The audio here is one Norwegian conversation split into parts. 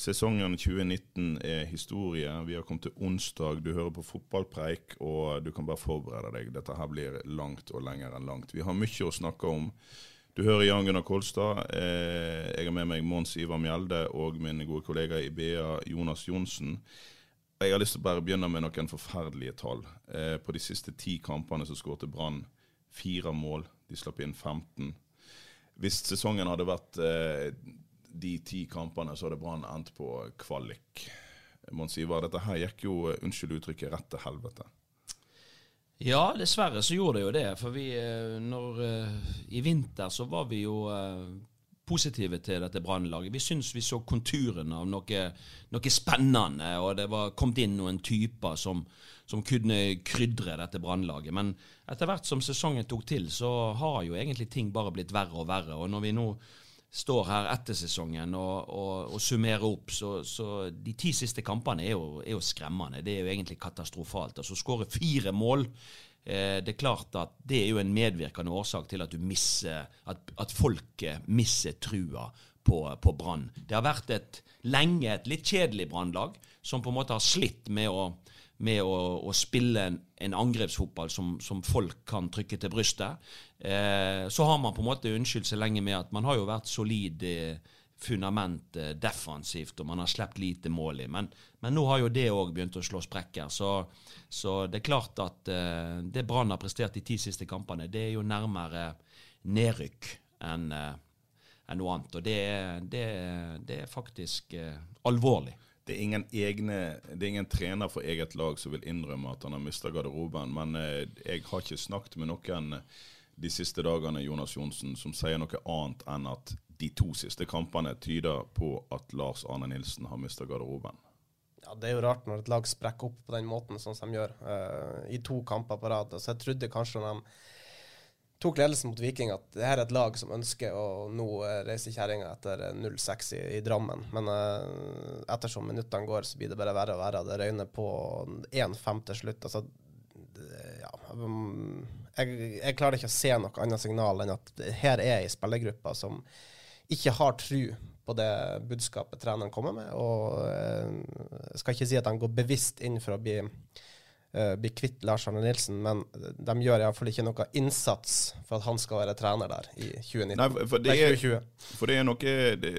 Sesongen 2019 er historie. Vi har kommet til onsdag. Du hører på fotballpreik, og du kan bare forberede deg. Dette her blir langt og lenger enn langt. Vi har mye å snakke om. Du hører Jan Gunnar Kolstad. Eh, jeg har med meg Mons Ivar Mjelde og min gode kollega i BA, Jonas Johnsen. Jeg har lyst til å bare begynne med noen forferdelige tall. Eh, på de siste ti kampene så skårte Brann fire mål. De slapp inn 15. Hvis sesongen hadde vært eh, de ti kampene, så hadde Brann endt på kvalik. Mons dette her gikk jo, eh, unnskyld uttrykket, rett til helvete. Ja, dessverre så gjorde det jo det. For vi, eh, når, eh, i vinter så var vi jo positive til dette brannlaget. Vi syns vi så konturene av noe, noe spennende, og det var kommet inn noen typer som, som kunne krydre dette brannlaget. Men etter hvert som sesongen tok til, så har jo egentlig ting bare blitt verre og verre. Og når vi nå står her etter sesongen og, og, og summerer opp, så, så de ti siste kampene er jo, er jo skremmende. Det er jo egentlig katastrofalt. Altså skåre fire mål eh, Det er klart at det er jo en medvirkende årsak til at du misser At, at folket mister trua på, på Brann. Det har vært et lenge et litt kjedelig Brannlag som på en måte har slitt med å med å, å spille en, en angrepsfotball som, som, folk kan trykke til brystet. Eh, så har man på en måte unnskyldt seg lenge med at man har jo vært solid eh, fundament eh, defensivt, og man har sluppet lite mål i. Men, men, nå har jo det òg begynt å slå sprekker. Så, så det er klart at eh, det Brann har prestert de ti siste kampene, det er jo nærmere nedrykk enn eh, enn noe annet. Og det, det, det er faktisk alvorlig det er, ingen egne, det er ingen trener for eget lag som vil innrømme at han har mista garderoben. Men eh, jeg har ikke snakket med noen de siste dagene Jonas Johnsen, som sier noe annet enn at de to siste kampene tyder på at Lars Arne Nilsen har mista garderoben. Ja, Det er jo rart når et lag sprekker opp på den måten som de gjør, uh, i to kamper på rad. Så jeg trodde kanskje når de tok ledelsen mot Viking at det her er et lag som ønsker å nå reise kjerringa etter 0-6 i, i, Drammen. Men uh, ettersom minuttene går, så blir det bare verre og verre. Det røyner på 1-5 til slutt. Altså, ja, um, jeg, jeg, klarer ikke å se noe annet signal enn at her er ei spillergruppe som ikke har tru på det budskapet treneren kommer med. Og jeg skal ikke si at han går bevisst inn for å bli uh, bli kvitt Lars Arne Nilsen, men de gjør iallfall ikke noe innsats for at han skal være trener der i 2019. Nei, for det er, 2020. For det er noe det,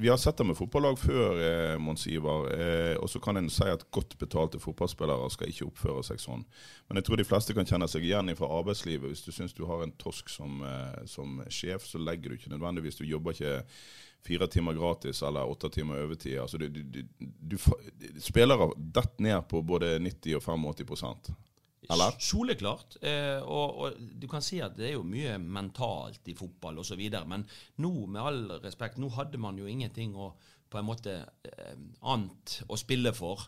Vi har sett det med fotballag før, eh, Mons Ivar. Eh, og så kan en si at godt betalte fotballspillere skal ikke oppføre seg sånn. Men jeg tror de fleste kan kjenne seg igjen fra arbeidslivet. Hvis du syns du har en torsk som, eh, som sjef, så legger du ikke nødvendigvis Du jobber ikke fire timer gratis eller åtte timer overtid. Altså, du, du, du, spillere detter ned på både 90 og 85 eller? Soleklart. Eh, og, og, du kan si at det er jo mye mentalt i fotball osv. Men nå, med all respekt, nå hadde man jo ingenting å på en måte eh, annet å spille for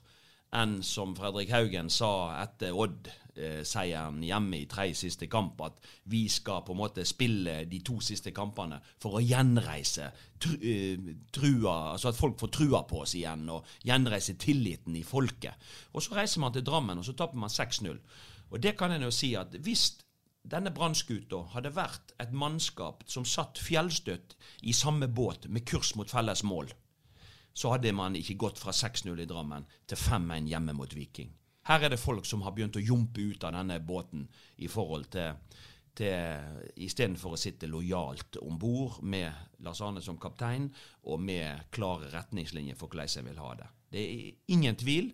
enn som Fredrik Haugen sa etter Odd-seieren hjemme i tre siste kamp, at vi skal på en måte spille de to siste kampene for å gjenreise eh, trua, altså at folk får trua på oss igjen, og gjenreise tilliten i folket. Og så reiser man til Drammen, og så taper man 6-0. Og det kan en jo si at hvis denne brannskuta hadde vært et mannskap som satt fjellstøtt i samme båt med kurs mot felles mål, så hadde man ikke gått fra 6-0 i Drammen til 5-1 hjemme mot Viking. Her er det folk som har begynt å jumpe ut av denne båten i forhold til, istedenfor å sitte lojalt om bord med Lars Arne som kaptein og med klare retningslinjer for hvordan jeg vil ha det. Det er ingen tvil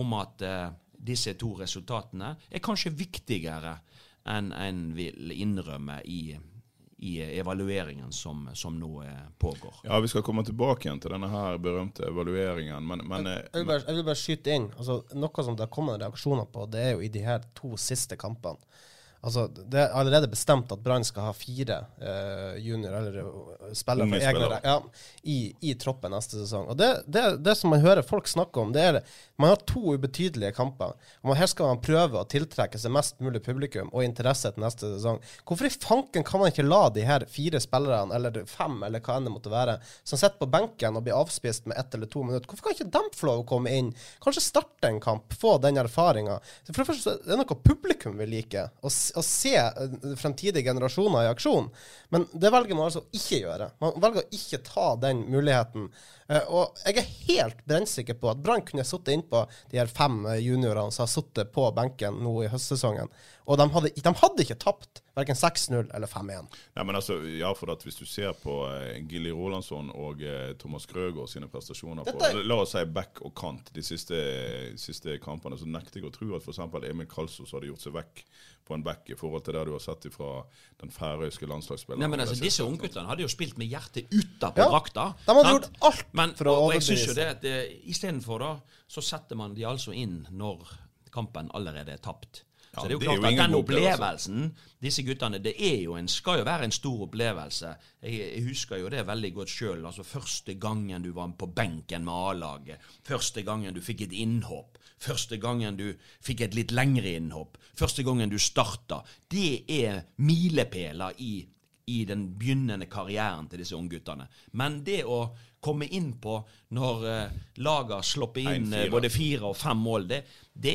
om at uh, disse to resultatene er kanskje viktigere enn en vil innrømme i, i evalueringen som, som nå eh, pågår. Ja, Vi skal komme tilbake igjen til denne her berømte evalueringen, men, men jeg, jeg, vil bare, jeg, vil bare, skyte inn. Altså, noe som det har kommet reaksjoner på, det er jo i de her to siste kampene. Altså, Det er allerede bestemt at Brann skal ha fire uh, junior, eller uh, spillere for egne ja, i, i, troppen neste sesong. Og det, det, det, som man hører folk snakke om, det er man har to ubetydelige kamper. og man, Her skal man prøve å tiltrekke seg mest mulig publikum og interesse til neste sesong. Hvorfor i fanken kan man ikke la de her fire spillerne, eller fem, eller hva enn det måtte være, som sitter på benken og blir avspist med ett eller to minutter, hvorfor kan ikke de få lov å komme inn? Kanskje starte en kamp, få den erfaringa. For det første er det noe publikum vil like. å å se eh, fremtidige generasjoner i aksjon. Men det velger man altså ikke gjøre. Man velger å ikke ta den muligheten. Uh, og jeg er helt brennsikker på at Brann kunne sittet innpå de her fem eh, juniorene som har sittet på benken nå i høstsesongen. Og de hadde, de hadde ikke tapt verken 6-0 eller 5-1. Nei, men altså, ja, for at Hvis du ser på uh, Gilly Rolandsson og uh, Thomas Krøgaard sine prestasjoner Dette... på la oss si back og kant de siste, siste kampene, så nekter jeg å tro at f.eks. Emil Kalsos hadde gjort seg vekk på en back i forhold til det du har sett fra den færøyske landslagsspilleren. Nei, men altså, Disse ungguttene hadde jo spilt med hjertet utapå ja, drakta. De hadde gjort alt men, for å overbevise. Og jeg synes jo det at Istedenfor da, så setter man de altså inn når kampen allerede er tapt. Ja, så det er jo klart er jo at den opplevelsen, disse guttene, det er jo en, skal jo være en stor opplevelse. Jeg, jeg husker jo det veldig godt sjøl. Altså, første gangen du var på benken med A-laget. Første gangen du fikk et innhopp. Første gangen du fikk et litt lengre innhopp. Første gangen du starta. Det er milepæler i, i den begynnende karrieren til disse ungguttene. Men det å komme inn på når uh, laget slipper inn uh, både fire og fem mål, det, det,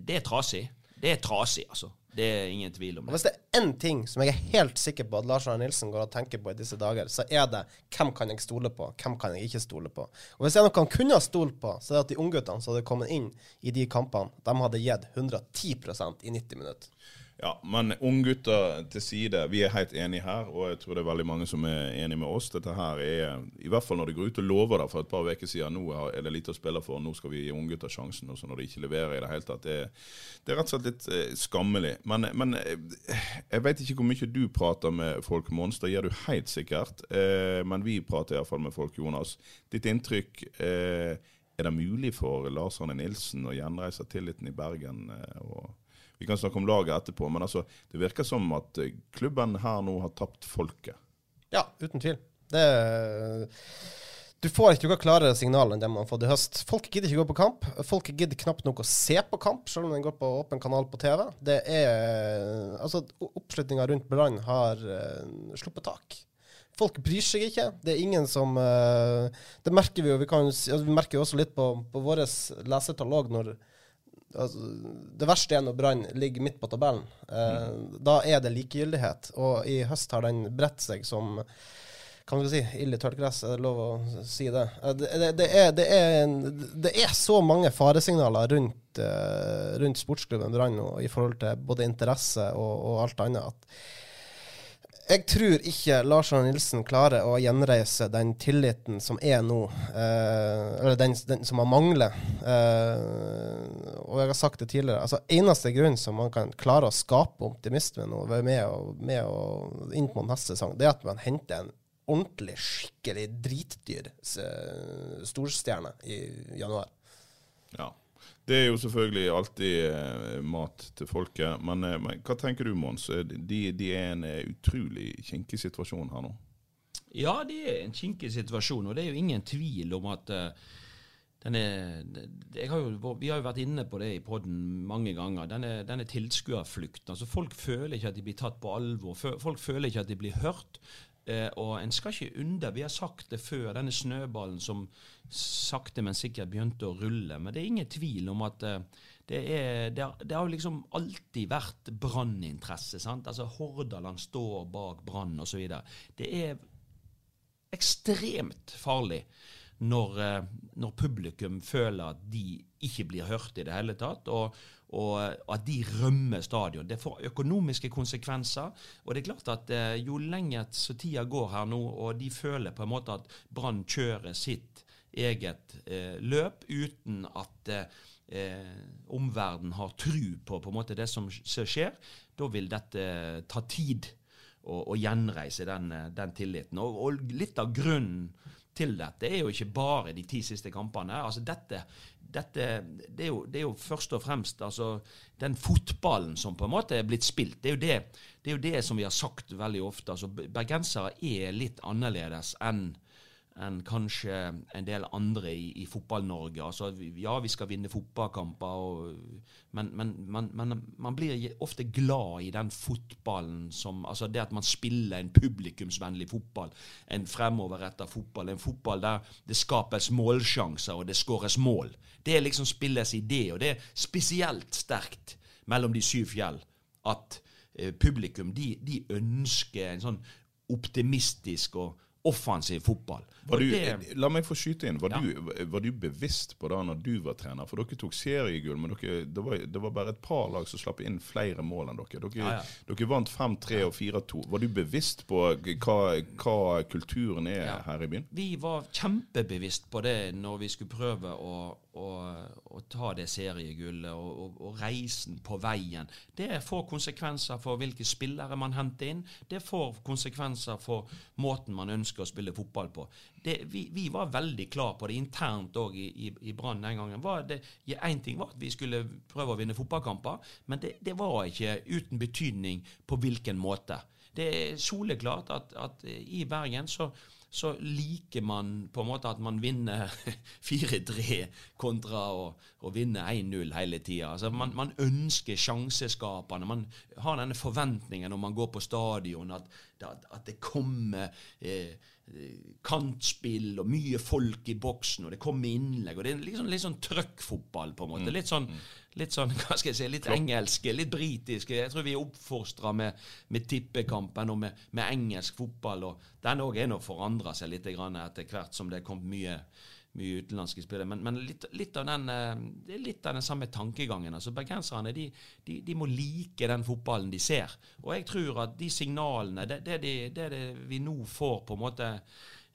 det er trasig. Det er trasig, altså. Det er ingen tvil om det. Og Hvis det er én ting som jeg er helt sikker på at Lars Arne Nilsen går og tenker på i disse dager, så er det hvem kan jeg stole på, hvem kan jeg ikke stole på. Og Hvis det er noe han kunne ha stolt på, så er det at de ungguttene som hadde kommet inn i de kampene, de hadde gitt 110% i 90 minutter. Ja, men unggutter til side. Vi er helt enige her, og jeg tror det er veldig mange som er enige med oss. Dette her er, i hvert fall når det går ut og lover det for et par uker siden, nå er det lite å spille for, nå skal vi gi unggutter sjansen. Og så når de ikke leverer i det hele tatt. Det, det er rett og slett litt eh, skammelig. Men, men eh, jeg vet ikke hvor mye du prater med folk, Mons. Det gjør du helt sikkert. Eh, men vi prater iallfall med folk, Jonas. Ditt inntrykk Er det mulig for Lars Arne Nilsen å gjenreise tilliten i Bergen? Og vi kan snakke om laget etterpå, men altså, det virker som at eh, klubben her nå har tapt folket. Ja, uten tvil. Det du får ikke noe klarere signal enn det man har fått i høst. Folk gidder ikke gå på kamp. Folk gidder knapt nok å se på kamp, selv om den går på åpen kanal på TV. Det er Altså, oppslutninga rundt Brann har uh, sluppet tak. Folk bryr seg ikke. Det er ingen som uh, Det merker vi jo. Vi, kan, altså, vi merker jo også litt på, på vårt lesertall når altså, Det verste er når Brann ligger midt på tabellen. Eh, mm. Da er det likegyldighet. Og i høst har den bredt seg som kan vi si, ild i tørt gress, er det lov å si det? Eh, det, det, det, er, det, er, er, så mange faresignaler rundt, uh, rundt sportsklubben Brann i forhold til både interesse og, og alt annet. at jeg tror ikke Lars Arne Nilsen klarer å gjenreise den tilliten som er nå, eh, eller den, den, som han mangler. Eh, og jeg har sagt det tidligere, altså eneste grunn som man kan klare å skape optimisme nå, med, å, med å, inn på neste sesong, det er at man henter en ordentlig, skikkelig dritdyr storstjerne i januar. Ja. Det er jo selvfølgelig alltid eh, mat til folket. Men, eh, men, hva tenker du, Mons? De, de, er en eh, utrolig kinkig situasjon her nå. Ja, det er en kinkig situasjon, og det er jo ingen tvil om at denne, har jo, vi har jo vært inne på det i poden mange ganger. Denne, denne tilskuerflukten. Altså, folk føler ikke at de blir tatt på alvor. Folk føler ikke at de blir hørt. Eh, og en skal ikke under Vi har sagt det før, denne snøballen som sakte, men sikkert begynte å rulle. Men det er ingen tvil om at eh, det, er, det, har, det har liksom alltid vært branninteresse. Altså Hordaland står bak Brann osv. Det er ekstremt farlig når, eh, når publikum føler at de ikke blir hørt i det hele tatt, og, og at de rømmer stadion. Det får økonomiske konsekvenser. Og det er klart at eh, jo lenger så tida går her nå, og de føler på en måte at Brann kjører sitt eget eh, løp uten at eh, omverdenen har tru på, på en måte det som skjer, da vil dette ta tid å, gjenreise den, den tilliten. Og, og, litt av grunnen til dette er jo ikke bare de ti siste kampene. altså dette, dette det, er jo, det, er jo, først og fremst altså, den fotballen som på en måte er blitt spilt. Det er jo det, det, er jo det som vi har sagt veldig ofte. altså Bergensere er litt annerledes enn enn kanskje en del andre i, i Fotball-Norge. Altså, ja, vi skal vinne fotballkamper, og, men, men, men, men, man blir ofte glad i den fotballen som Altså det at man spiller en publikumsvennlig fotball, en fremoverretta fotball, en fotball der det skapes målsjanser og det skåres mål. Det er liksom spillets idé, og det er spesielt sterkt mellom de syv fjell at eh, publikum de, de ønsker en sånn optimistisk og offensiv fotball. Du, la meg få skyte inn. Var, ja. du, var, du, bevisst på det når du var trener? For dere tok seriegull, men dere, det, var, det, var, bare et par lag som slapp inn flere mål enn dere. Dere, ja, ja. dere vant 5-3 og 4-2. Var du bevisst på hva, hva kulturen er her i byen? Vi var kjempebevisst på det når vi skulle prøve å, å, ta det seriegullet og, og, og, reisen på veien. Det får konsekvenser for hvilke spillere man henter inn. Det får konsekvenser for måten man ønsker å spille fotball på. Det, vi, vi, var veldig klar på det internt òg i, i, i Brann den gangen. Én ting var at vi skulle prøve å vinne fotballkamper, men det, det var ikke uten betydning på hvilken måte. Det er soleklart at, at i Bergen så så liker man på en måte at man vinner 4-3 kontra å, å vinne 1-0 hele tida. Altså man, man, ønsker sjanseskapende. Man har denne forventningen når man går på stadion, at, at, at det kommer eh, kantspill og mye folk i boksen, og det kommer innlegg. og Det er sånn, litt sånn trøkkfotball, på en måte. Mm. Litt sånn, litt sånn hva skal jeg si, litt engelske, litt britiske. Jeg tror vi er oppfostra med, med, tippekampen og med, med, engelsk fotball. og Den òg er nå forandra seg litt etter hvert som det er kommet mye, mye utenlandske spillere. Men, men litt, litt, av den, eh, det er litt av den samme tankegangen. altså Bergenserne de, de, de, må like den fotballen de ser. Og jeg tror at de signalene, det, det, det, det vi nå får på en måte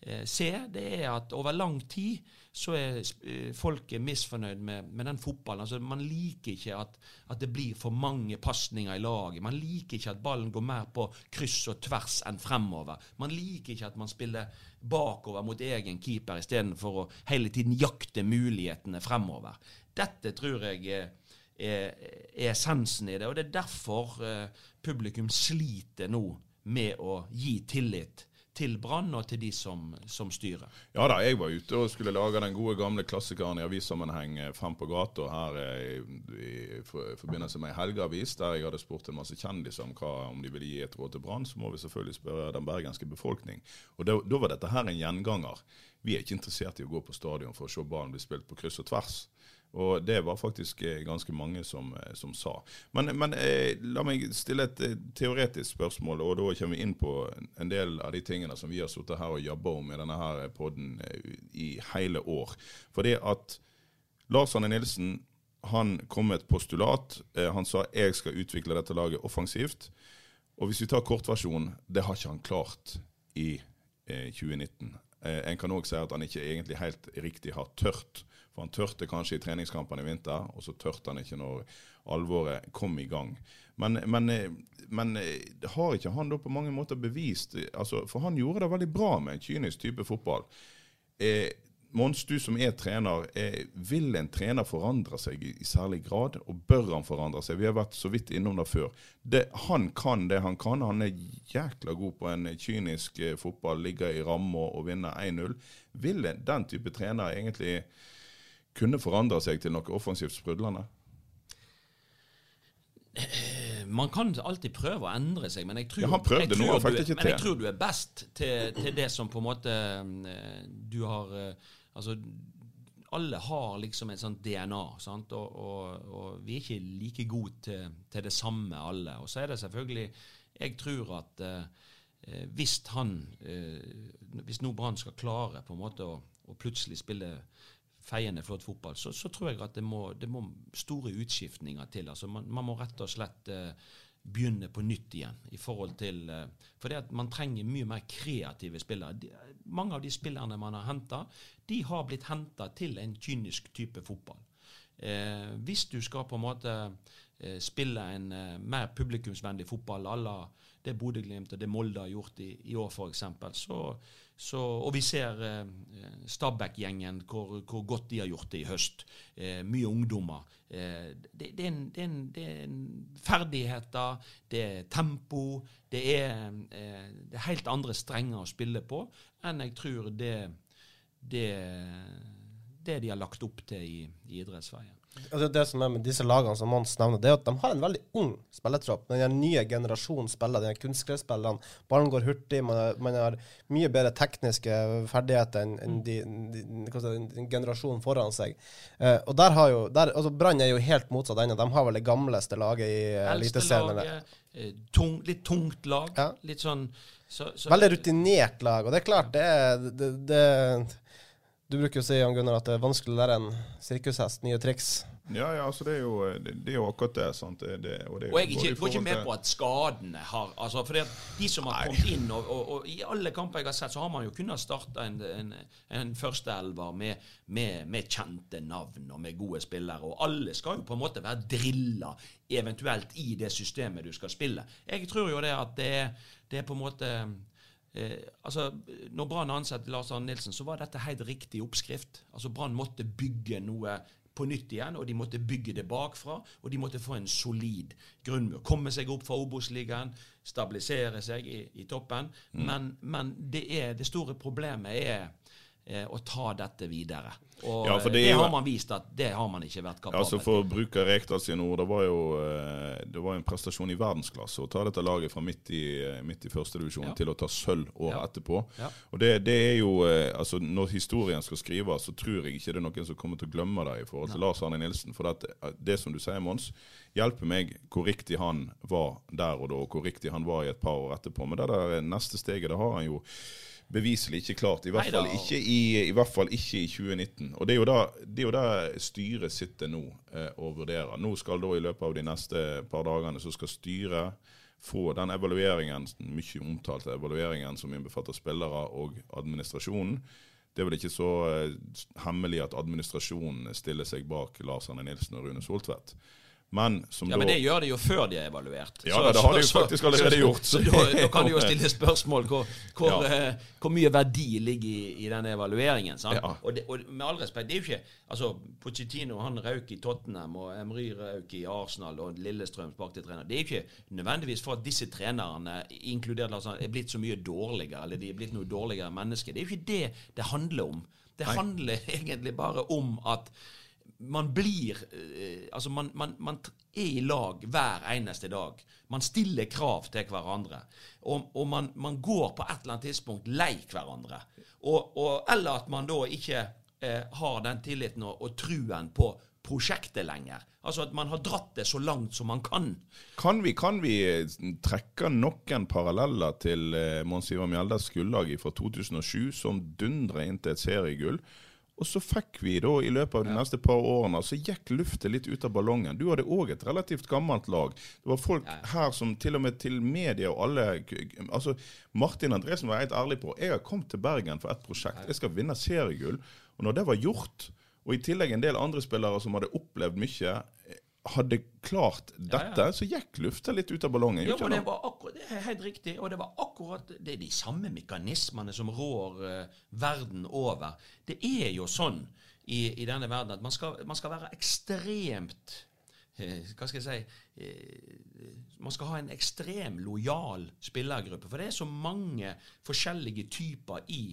Eh, se, det er at over lang tid så er eh, folket misfornøyd med, med, den fotballen. Altså, man liker ikke at, at det blir for mange pasninger i laget. Man liker ikke at ballen går mer på kryss og tvers enn fremover. Man liker ikke at man spiller bakover mot egen keeper istedenfor å hele tiden jakte mulighetene fremover. Dette tror jeg er, er, essensen i det, og det er derfor uh, publikum sliter nå med å gi tillit til Brann og til de som, som, styrer. Ja da, jeg var ute og skulle lage den gode gamle klassikeren i avissammenheng eh, Fem på gata her eh, i, i, forbindelse med helgeavis, der jeg hadde spurt en masse kjendiser om, hva, om de ville gi et råd til Brann. Så må vi selvfølgelig spørre den bergenske befolkning. Og Da var dette her en gjenganger. Vi er ikke interessert i å gå på stadion for å se ballen bli spilt på kryss og tvers. Og det var faktisk eh, ganske mange som, eh, som sa. Men, men eh, la meg stille et teoretisk spørsmål, og da kommer vi inn på en del av de tingene som vi har sittet her og jobba om i denne her poden i hele år. For det at Lars Arne Nilsen han kom med et postulat. Han sa jeg skal utvikle dette laget offensivt. Og hvis vi tar kortversjonen, det har ikke han klart i 2019. En kan òg si at han ikke egentlig helt riktig har tørt for han tørte kanskje i treningskampene i vinter, og så tørte han ikke når alvoret kom i gang. Men, men, men har ikke han da på mange måter bevist altså, For han gjorde det veldig bra med en kynisk type fotball. Eh, Mons, du som er trener, eh, vil en trener forandre seg i, særlig grad? Og bør han forandre seg? Vi har vært så vidt innom det før. Det, han kan det han kan. Han er jækla god på en kynisk eh, fotball, ligger i ramme og vinner 1-0. Vil en, den type trener egentlig kunne forandre seg til noe offensivt sprudlende? Man kan alltid prøve å endre seg, men jeg tror, ja, han prøvde jeg, tror noe, du, ikke men jeg tror du er best til, til, det som på en måte eh, du har eh, Altså, alle har liksom et sånt DNA, sant? Og, og, og vi er ikke like gode til, til, det samme, alle. Og så er det selvfølgelig Jeg tror at eh, hvis han eh, Hvis nå Brann skal klare på en måte å å plutselig spiller feiende flott fotball, så, så tror jeg at det må, det må store utskiftninger til. Altså man, man må rett og slett eh, begynne på nytt igjen. i forhold til, eh, For det at man trenger mye mer kreative spillere. De, mange av de spillerne man har henta, de har blitt henta til en kynisk type fotball. Eh, hvis du skal på en måte eh, spille en eh, mer publikumsvennlig fotball à la det Bodø-Glimt og det Molde har gjort i, i år, f.eks., så, så, og vi ser eh, Stabæk-gjengen, hvor, hvor, godt de har gjort det i høst. Eh, mye ungdommer. Eh, det, det, er en, det, er en, det, er en, ferdigheter, det er tempo. Det er, eh, det er helt andre strenger å spille på enn jeg tror det, de har lagt opp til i, i idrettsveien. Altså det som er med disse lagene som Mons nevner, det er at de har en veldig ung spillertropp. Den nye generasjonen spiller, de kunstgressspillerne. Ballen går hurtig, man man har, mye bedre tekniske ferdigheter enn en de, de, de, generasjonen foran seg. Eh, og der har jo, der, altså Brann er jo helt motsatt ennå. De har vel det gamleste laget i uh, Eliteserien. Eh, tung, litt tungt lag. Ja. Litt sånn så, så, Veldig rutinert lag. Og det er klart, det det, det du bruker å si Jan Gunnar, at det er vanskelig å lære en sirkushest nye triks. Ja, ja, altså det er jo, det, det er jo akkurat det. sant? Det, og, og, jeg ikke, går ikke med på at skadene har altså for De som har kommet inn, og, og, og, i alle kamper jeg har sett, så har man jo kunnet starte en, en, en førsteelver med, med, med, kjente navn og med gode spillere. Og alle skal jo på en måte være drilla, eventuelt i det systemet du skal spille. Jeg tror jo det at det, det er på en måte Eh, altså, når Brann ansatte Lars Arne Nilsen, så var dette helt riktig oppskrift. Altså, Brann måtte bygge noe på nytt igjen, og de måtte bygge det bakfra. Og de måtte få en solid grunnmur. Komme seg opp fra Obos-ligaen, stabilisere seg i, i toppen. Mm. Men, men det, er, det store problemet er eh, å ta dette videre. Og ja, det, det, har man vist at det har man ikke vært kapabel altså For å bruke Rekdal sine ord, det var jo eh, det var en prestasjon i verdensklasse å ta dette laget fra midt i, eh, midt i førstedivisjon ja. til å ta sølv året ja. etterpå. Ja. Og det, det, er jo eh, altså Når historien skal skrives, så tror jeg ikke det er noen som kommer til å glemme det i forhold til Lars Arne Nilsen. For det, det som du sier, Mons, hjelper meg hvor riktig han var der og da, og hvor riktig han var i et par år etterpå. Men det der neste steget, det har han jo beviselig ikke klart. I hvert, fall ikke i, i hvert, fall ikke i, 2019. Og Det er jo da, det er jo da styret sitter nå eh, og vurderer. Nå skal da i løpet av de neste par dagene så skal styret få den evalueringen, den mye omtalte evalueringen som innbefatter spillere og administrasjonen. Det er vel ikke så eh, hemmelig at administrasjonen stiller seg bak Lars Arne Nilsen og Rune Soltvedt. Men, ja, men det gjør de jo før de er evaluert. Ja, så, det har de jo faktisk allerede gjort. Så, da, da, kan de jo stille spørsmål hvor, hvor, ja. uh, hvor mye verdi ligger i, i denne evalueringen. Ja. Og, det, og, med all respekt, det er jo ikke altså, Pochettino han røk i Tottenham, og Emry røk i Arsenal, og Lillestrøm sparket trener. Det er jo ikke nødvendigvis for at disse trenerne, inkludert altså, er blitt så mye dårligere, eller de er blitt noe dårligere mennesker. Det er jo ikke det det handler om. Det Nei. handler egentlig bare om at man blir eh, Altså, man, man, man, er i lag hver eneste dag. Man stiller krav til hverandre. Og, og man, man, går på et eller annet tidspunkt lei hverandre. Og, og, eller at man da ikke eh, har den tilliten og, og truen på prosjektet lenger. Altså at man har dratt det så langt som man kan. Kan vi, kan vi eh, trekke noen paralleller til eh, Mons Ivar Mjeldes gullag fra 2007, som dundrer inn til et seriegull? Og så fikk vi da i løpet av de ja. neste par årene, så gikk luftet litt ut av ballongen. Du hadde òg et relativt gammelt lag. Det var folk ja. her som til og med til media og alle altså Martin Andresen var helt ærlig på jeg har kommet til Bergen for et prosjekt. Jeg skal vinne seriegull. Og når det var gjort, og i tillegg en del andre spillere som hadde opplevd mye, hadde klart dette, ja, ja. så gikk lufta litt ut av ballongen. Ja, det, akkurat, det, er helt riktig. Og det var akkurat det er de samme mekanismene som rår uh, verden over. Det er jo sånn i, i denne verden at man skal, man skal være ekstremt uh, Hva skal jeg si uh, Man skal ha en ekstrem lojal spillergruppe. For det er så mange forskjellige typer i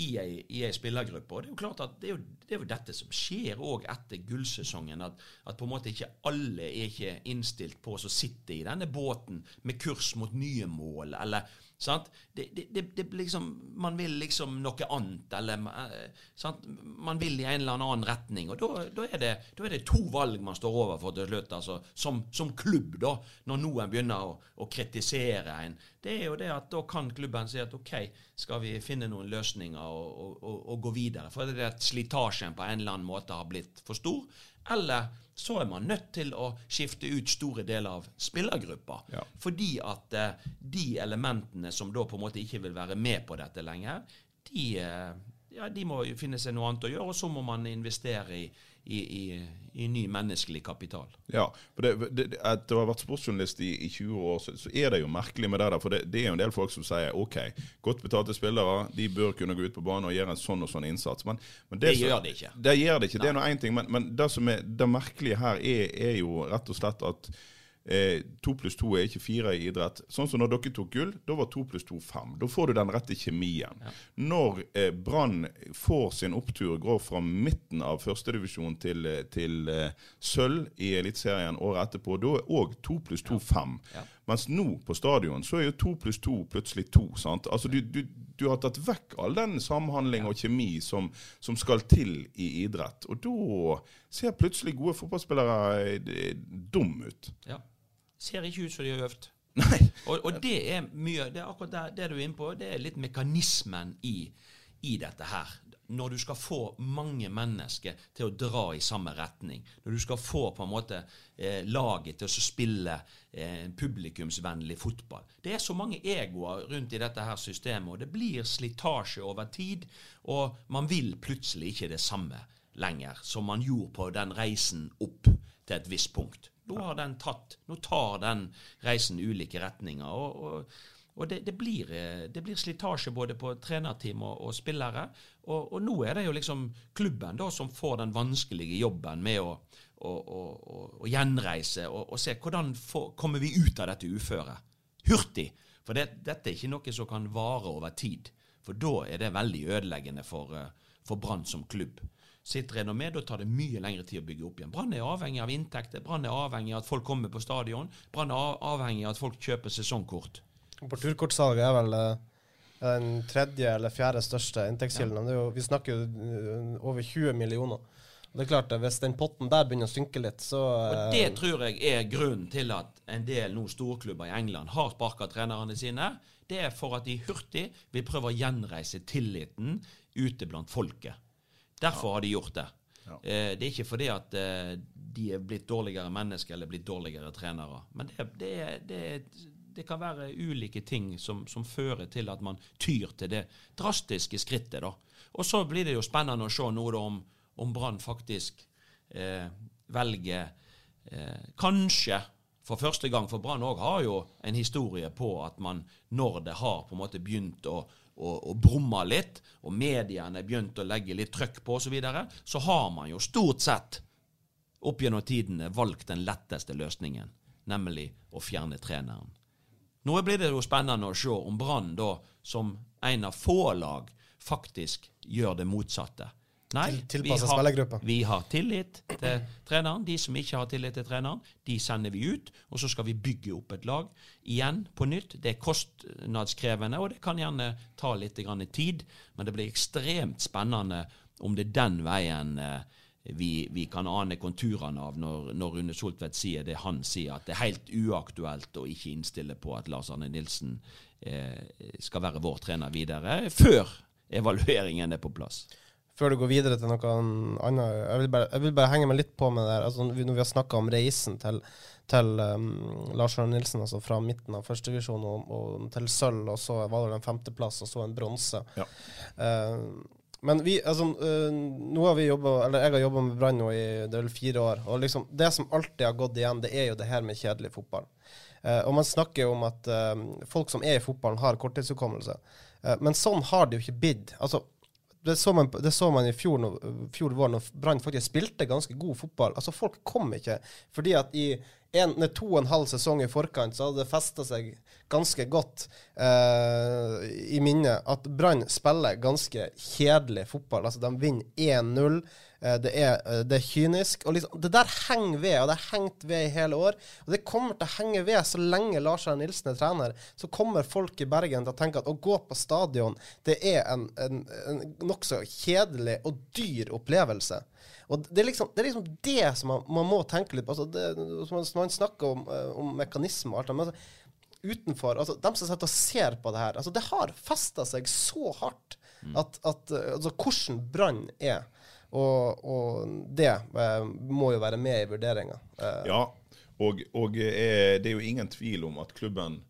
i ei, i ei spillergruppe. Og Det er jo klart at det er jo, det er jo dette som skjer òg etter gullsesongen. At, at, på en måte ikke alle er ikke innstilt på å sitte i denne båten med kurs mot nye mål, eller? Det, det, det, liksom, man vil liksom noe annet, eller eh, sant? Man vil i en eller annen retning. Og da, er er det to valg man står overfor til slutt, altså, som, som klubb, da, når noen begynner å, å, kritisere en. Det er jo det at da kan klubben si at OK, skal vi finne noen løsninger og, og, og, og gå videre? For det er at slitasjen på en eller annen måte har blitt for stor. Eller så er man nødt til å skifte ut store deler av spillergruppa. Ja. Fordi at eh, de elementene som da på en måte ikke vil være med på dette lenger, de, eh, ja, de må finne seg noe annet å gjøre, og så må man investere i, i, i, i, ny menneskelig kapital. Ja, for det, det, At du har vært sportsjournalist i, i 20 år, så, så, er det jo merkelig med det der. For det, det, er jo en del folk som sier OK, godt betalte spillere de bør kunne gå ut på banen og gjøre en sånn og sånn innsats. Men, men det, gjør de ikke. Det gjør det ikke, det er nå én ting. Men, men, det som er det merkelige her, er, er jo rett og slett at to pluss to er ikke fire i idrett. Sånn som når dere tok gull, da var to pluss to fem. Da får du den rette kjemien. Ja. Når eh, Brann får sin opptur, går fra midten av førstedivisjon til, eh, til eh, sølv i Eliteserien året etterpå, da er òg to pluss to fem. Ja. Mens nå på stadion så er jo to pluss to plutselig to. sant? Altså du, du, du, har tatt vekk all den samhandling og kjemi som, som, skal til i idrett. Og da ser plutselig gode fotballspillere eh, dum ut. Ja ser ikke ut som de har øvd. Nei. Og, og, det er mye Det er akkurat det, det, du er inne på. Det er litt mekanismen i, i, dette her. Når du skal få mange mennesker til å dra i samme retning. Når du skal få på en måte eh, laget til å spille eh, publikumsvennlig fotball. Det er så mange egoer rundt i dette her systemet, og det blir slitasje over tid. Og man vil plutselig ikke det samme lenger som man gjorde på den reisen opp til et visst punkt. Nå har den tatt, nå tar den reisen ulike retninger. og, og, og det, det, blir, eh, blir, slitasje både på trenerteam og, og spillere. Og, og, nå er det jo liksom klubben da som får den vanskelige jobben med å, å, å gjenreise og, se hvordan får, kommer vi ut av dette uføret. Hurtig. For det, dette er ikke noe som kan vare over tid. For da er det veldig ødeleggende for, eh, for Brann som klubb sitt renommé. Da tar det mye lengre tid å bygge opp igjen. Brann er avhengig av inntekter. Brann er avhengig av at folk kommer på stadion. Brann er avhengig av at folk kjøper sesongkort. På turkortsalget er vel eh, den tredje eller fjerde største inntektskilden. Ja. Vi snakker jo eh, over 20 millioner. Det er klart, Hvis den potten der begynner å synke litt, så Og Det eh, tror jeg er grunnen til at en del nå storklubber i England har sparka trenerne sine. Det er for at de hurtig vil prøve å gjenreise tilliten ute blant folket. Derfor har de gjort det. Eh, det er ikke fordi at eh, de er blitt dårligere mennesker eller blitt dårligere trenere. Men det, det, det, det kan være ulike ting som, som, fører til at man tyr til det drastiske skrittet. da. Og så blir det jo spennende å se da, om, om Brann faktisk eh, velger eh, kanskje for første gang. For Brann òg har jo en historie på at man, når det har på en måte begynt å og, og brumma litt, og mediene begynte å legge litt trøkk på osv., så, videre, så har man jo stort sett opp gjennom tidene valgt den letteste løsningen, nemlig å fjerne treneren. Nå blir det jo spennende å se om Brann, da, som en av få lag, faktisk gjør det motsatte. Nei, vi har, vi har, tillit til treneren. De som ikke har tillit til treneren, de sender vi ut. Og så skal vi bygge opp et lag igjen på nytt. Det er kostnadskrevende, og det kan gjerne ta litt tid. Men det blir ekstremt spennende om det er den veien eh, vi, vi, kan ane konturene av når, når Rune Soltvedt sier det han sier, at det er helt uaktuelt å ikke innstille på at Lars Arne Nilsen eh, skal være vår trener videre, før evalueringen er på plass før du går videre til noe annet Jeg vil bare, jeg vil bare henge meg litt på med det her. Altså, når vi har snakka om reisen til, til um, Lars Arne Nilsen, altså fra midten av førstedivisjon og, og til sølv, og så var det en femteplass, og så en bronse. Ja. Uh, men vi, altså, uh, nå har vi jobbet, eller jeg har jobba med Brann i det er vel fire år. og liksom, Det som alltid har gått igjen, det er jo det her med kjedelig fotball. Uh, og man snakker jo om at folk som er i fotballen, har korttidshukommelse. men sånn har det jo ikke blitt. Altså, det så, man, det så man, i fjor, fjor vår, når Brann faktisk spilte ganske god fotball. Altså, folk kom ikke. Fordi at i en, to og en halv sesong i forkant så hadde det festa seg ganske godt eh, i minnet at Brann spiller ganske kjedelig fotball. Altså, de vinner 1-0. Eh, det, er, eh, det er kynisk. og liksom, Det der henger ved, og det har hengt ved i hele år. Og det kommer til å henge ved så lenge Lars Arne Nilsen er trener. Så kommer folk i Bergen til å tenke at å gå på stadion, det er en, en, en nokså kjedelig og dyr opplevelse. Og det er liksom det, er liksom det som man, man, må tenke litt på. Altså det, man snakker om, eh, om mekanisme og alt det men altså, utenfor, altså de som sitter og ser på det her, altså det har festa seg så hardt mm. at, at altså, hvordan Brann er. Og, og det eh, må jo være med i vurderinga. Eh. Ja, og, og er, det er jo ingen tvil om at klubben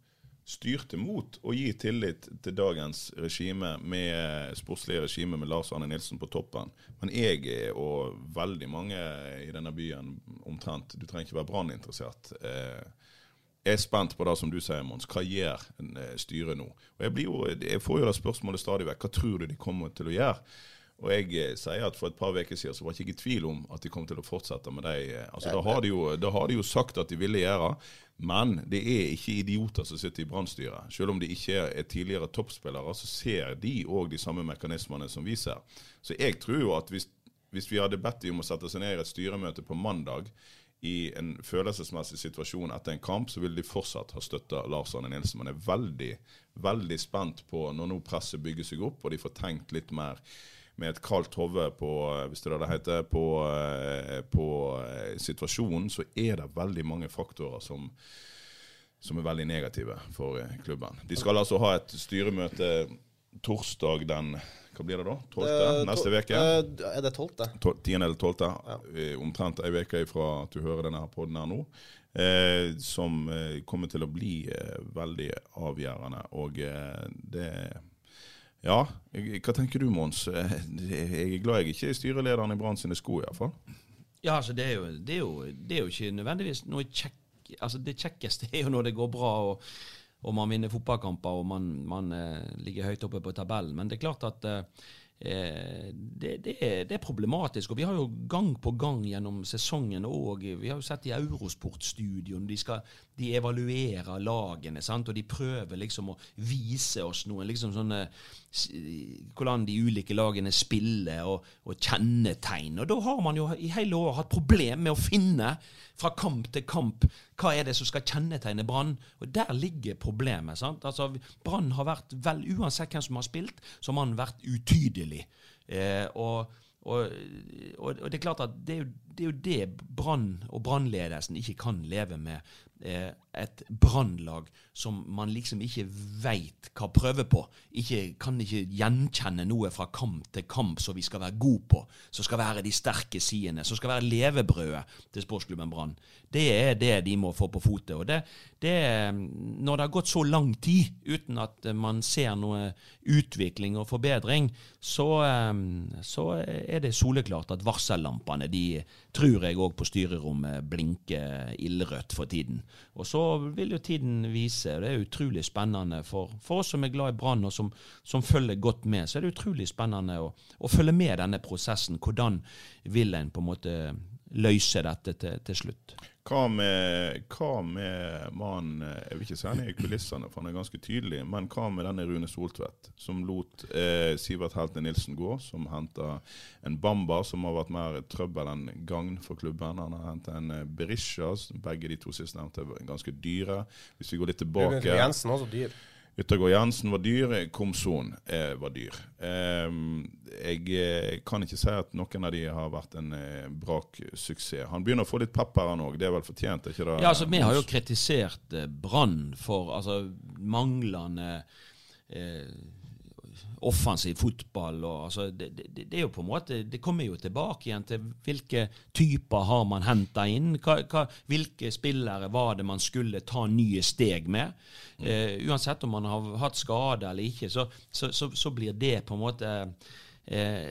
styrte mot å gi tillit til dagens regime med sportslige regime med Lars Arne Nilsen på toppen. Men jeg og veldig mange i denne byen omtrent, du trenger ikke være branninteressert, eh, er spent på det som du sier, Mons. Hva gjør styret nå? Og jeg, jo, jeg får jo det spørsmålet stadig vekk. Hva tror du de kommer til å gjøre? Og jeg eh, sier at For et par uker siden så var jeg ikke i tvil om at de kom til å fortsette med det. Eh, altså, da, har de jo, da har de jo sagt at de ville gjøre, men det er ikke idioter som sitter i Brannstyret. Selv om de ikke er tidligere toppspillere, så ser de òg de samme mekanismene som vi ser. Så jeg tror jo at hvis, hvis vi hadde bedt dem om å sette seg ned i et styremøte på mandag i en følelsesmessig situasjon etter en kamp, så vil de fortsatt ha støtta Lars Arne Nilsen. Man er veldig, veldig spent på når nå presset bygger seg opp, og de får tenkt litt mer med et kaldt hode på, hvis det, det heter, på, eh, på eh, situasjonen, så er det veldig mange faktorer som, som er veldig negative for eh, klubben. De skal altså ha et styremøte torsdag den hva blir det da? 12. neste uke? Er det 12.? 10. eller 12. Ja. Omtrent ei uke ifra at du hører denne poden her nå. Eh, som kommer til å bli eh, veldig avgjørende. Og eh, det ja, hva tenker du Mons? Eh, jeg er glad jeg ikke er styrelederen i Brann sine sko, iallfall. Ja, altså det er, jo, det, er jo, det er jo ikke nødvendigvis noe kjekk Altså Det kjekkeste er jo når det går bra og, og man vinner fotballkamper og man, man eh, ligger høyt oppe på tabellen. Men det er klart at uh, Eh, det, det, er, det, er, problematisk. og Vi har jo gang på gang gjennom sesongen og Vi har jo sett i Eurosport-studioen de, de evaluerer lagene. Sant? og De prøver liksom å vise oss noe, liksom sånne hvordan de ulike lagene spiller og, og kjennetegn. Og Da har man jo i hele år hatt problem med å finne fra kamp til kamp hva er det som skal kjennetegne Brann. Og Der ligger problemet. sant? Altså, Brann har vært vel, Uansett hvem som har spilt, så har man vært utydelig. Eh, og, og, og, det er klart at det er jo det, er jo det Brann og brannledelsen ikke kan leve med eh, et brannlag som man liksom ikke veit hva prøver på. Ikke, kan ikke gjenkjenne noe fra kamp til kamp som vi skal være gode på. Som skal være de sterke sidene. Som skal være levebrødet til sportsklubben Brann. Det er det de må få på fotet. Og det, det, når det har gått så lang tid uten at man ser noe utvikling og forbedring, så, eh, så er det soleklart at varsellampene de tror jeg òg på styrerommet blinker ildrødt for tiden. Og så vil jo tiden vise. Det er utrolig spennende for, for oss som er glad i Brann og som, som, følger godt med. Så er det utrolig spennende å, å følge med denne prosessen. Hvordan vil en på en måte løse dette til, til slutt? Hva med, hva med mannen Jeg vil ikke si han er i kulissene, for han er ganske tydelig. Men hva med denne Rune Soltvedt, som lot eh, Sivert Helte Nilsen gå? Som henta en Bamba, som har vært mer trøbbel enn gagn for klubben. Han har henta en eh, Berisha, begge de to sistnevnte ganske dyre. Hvis vi går litt tilbake Jensen også dyr. Yttergård Jansen var dyr, Komson eh, var dyr. Eh, jeg kan ikke si at noen av de har vært en eh, braksuksess. Han begynner å få litt pepper, han òg. Det er vel fortjent? ikke det? Ja, altså Vi har jo kritisert eh, Brann for altså, manglende eh, offensiv fotball. Og, altså, det, det, det, er jo på en måte, det kommer jo tilbake igjen til hvilke typer har man henta inn. Hva, hva, hvilke spillere var det man skulle ta nye steg med? Mm. Eh, uansett om man har hatt skade eller ikke, så, så, så, så blir det på en måte eh,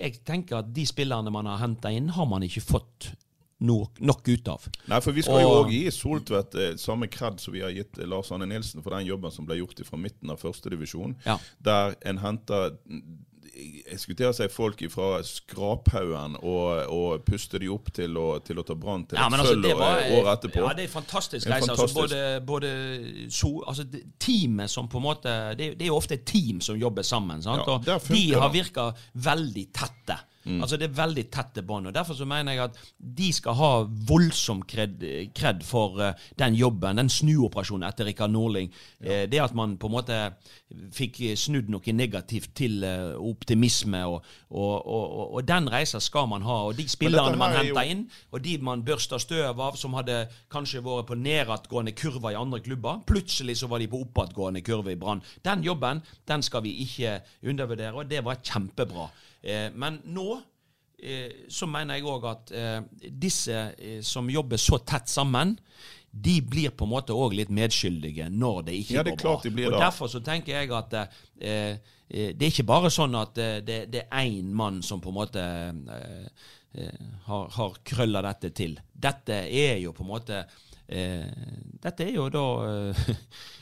Jeg tenker at de spillerne man har henta inn, har man ikke fått nok, nok, ut av. Nei, for Vi skal og, jo òg gi Soltvedt eh, samme kred som vi har gitt Lars Anne Nilsen for den jobben som ble gjort fra midten av førstedivisjon, ja. der en henter jeg skulle til å si folk fra skraphaugen og, og puste de opp til å, til å ta brann til ja, et altså, sølv året etterpå. Ja, det er fantastisk reise. Altså, både, både so, altså, teamet som på en måte Det, det er jo ofte et team som jobber sammen. Sant? Ja, og de har virka veldig tette. Altså Det er veldig tette bånd. Derfor så mener jeg at de skal ha voldsom kred, kred for uh, den jobben, den snuoperasjonen etter Rikard Norling. Ja. Uh, det at man på en måte fikk snudd noe negativt til uh, optimisme, og, og, og, og, den reisa skal man ha. Og de spillerne man henter jo... inn, og de man børster støv av, som hadde kanskje vært på nedadgående kurver i andre klubber, plutselig så var de på oppadgående kurve i Brann. Den jobben den skal vi ikke undervurdere, og det var kjempebra. Eh, men nå eh, så mener jeg òg at eh, disse som jobber så tett sammen, de blir på en måte òg litt medskyldige når det ikke ja, det går bra. De og Derfor så tenker jeg at eh, det er ikke bare sånn at det, det er én mann som på en måte eh, har, har krølla dette til. Dette er jo på en måte eh, Dette er jo da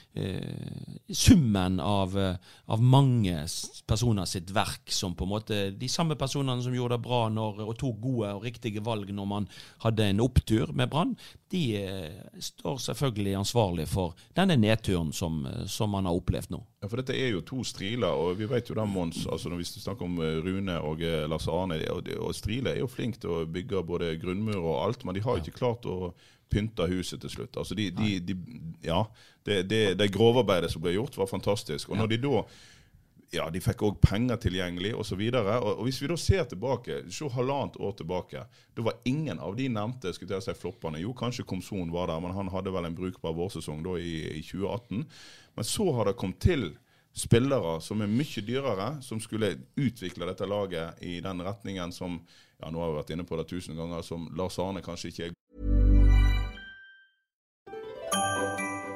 summen av, eh, av, mange personer sitt verk, som på en måte De samme personene som gjorde det bra når, og tok gode og riktige valg når man hadde en opptur med Brann, de eh, står selvfølgelig ansvarlig for denne nedturen som, eh, som, man har opplevd nå. Ja, for Dette er jo to striler, og vi vet jo da, Mons, altså når vi snakker om eh, Rune og Lars Arne og, og Strile er jo flink til å bygge både grunnmur og alt, men de har jo ikke klart å pynta huset til slutt. Altså de, de, de, ja, det, det, det grovarbeidet som ble gjort, var fantastisk. Og når de da ja, de fikk òg penger tilgjengelig osv. Og, og, og hvis vi da ser tilbake, se halvannet år tilbake, da var ingen av de nevnte skulle jeg si, floppene Jo, kanskje Komson var der, men han hadde vel en brukbar vårsesong da i, i 2018. Men så har det kommet til spillere som er mye dyrere, som skulle utvikle dette laget i den retningen som ja, nå har vi vært inne på det tusen ganger, som Lars Arne kanskje ikke er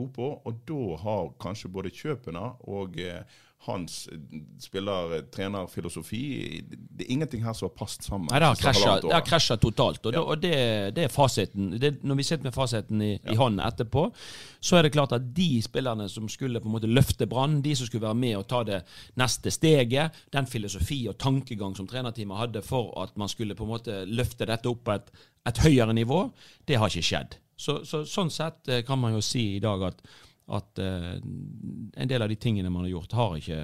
God på, og da har kanskje både kjøpene og eh, hans eh, spiller-trener-filosofi Det er ingenting her som har passet sammen. Nei, Det har krasja totalt. Og, ja. og det, det, er fasiten. Det, når vi sitter med fasiten i, ja. i hånden etterpå, så er det klart at de spillerne som skulle på en måte løfte Brann, de som skulle være med og ta det neste steget, den filosofi og tankegang som trenerteamet hadde for at man skulle på en måte løfte dette opp på et, et høyere nivå, det har ikke skjedd. Så, så, sånn sett eh, kan man jo si i dag at, at uh, en del av de tingene man har gjort, har ikke,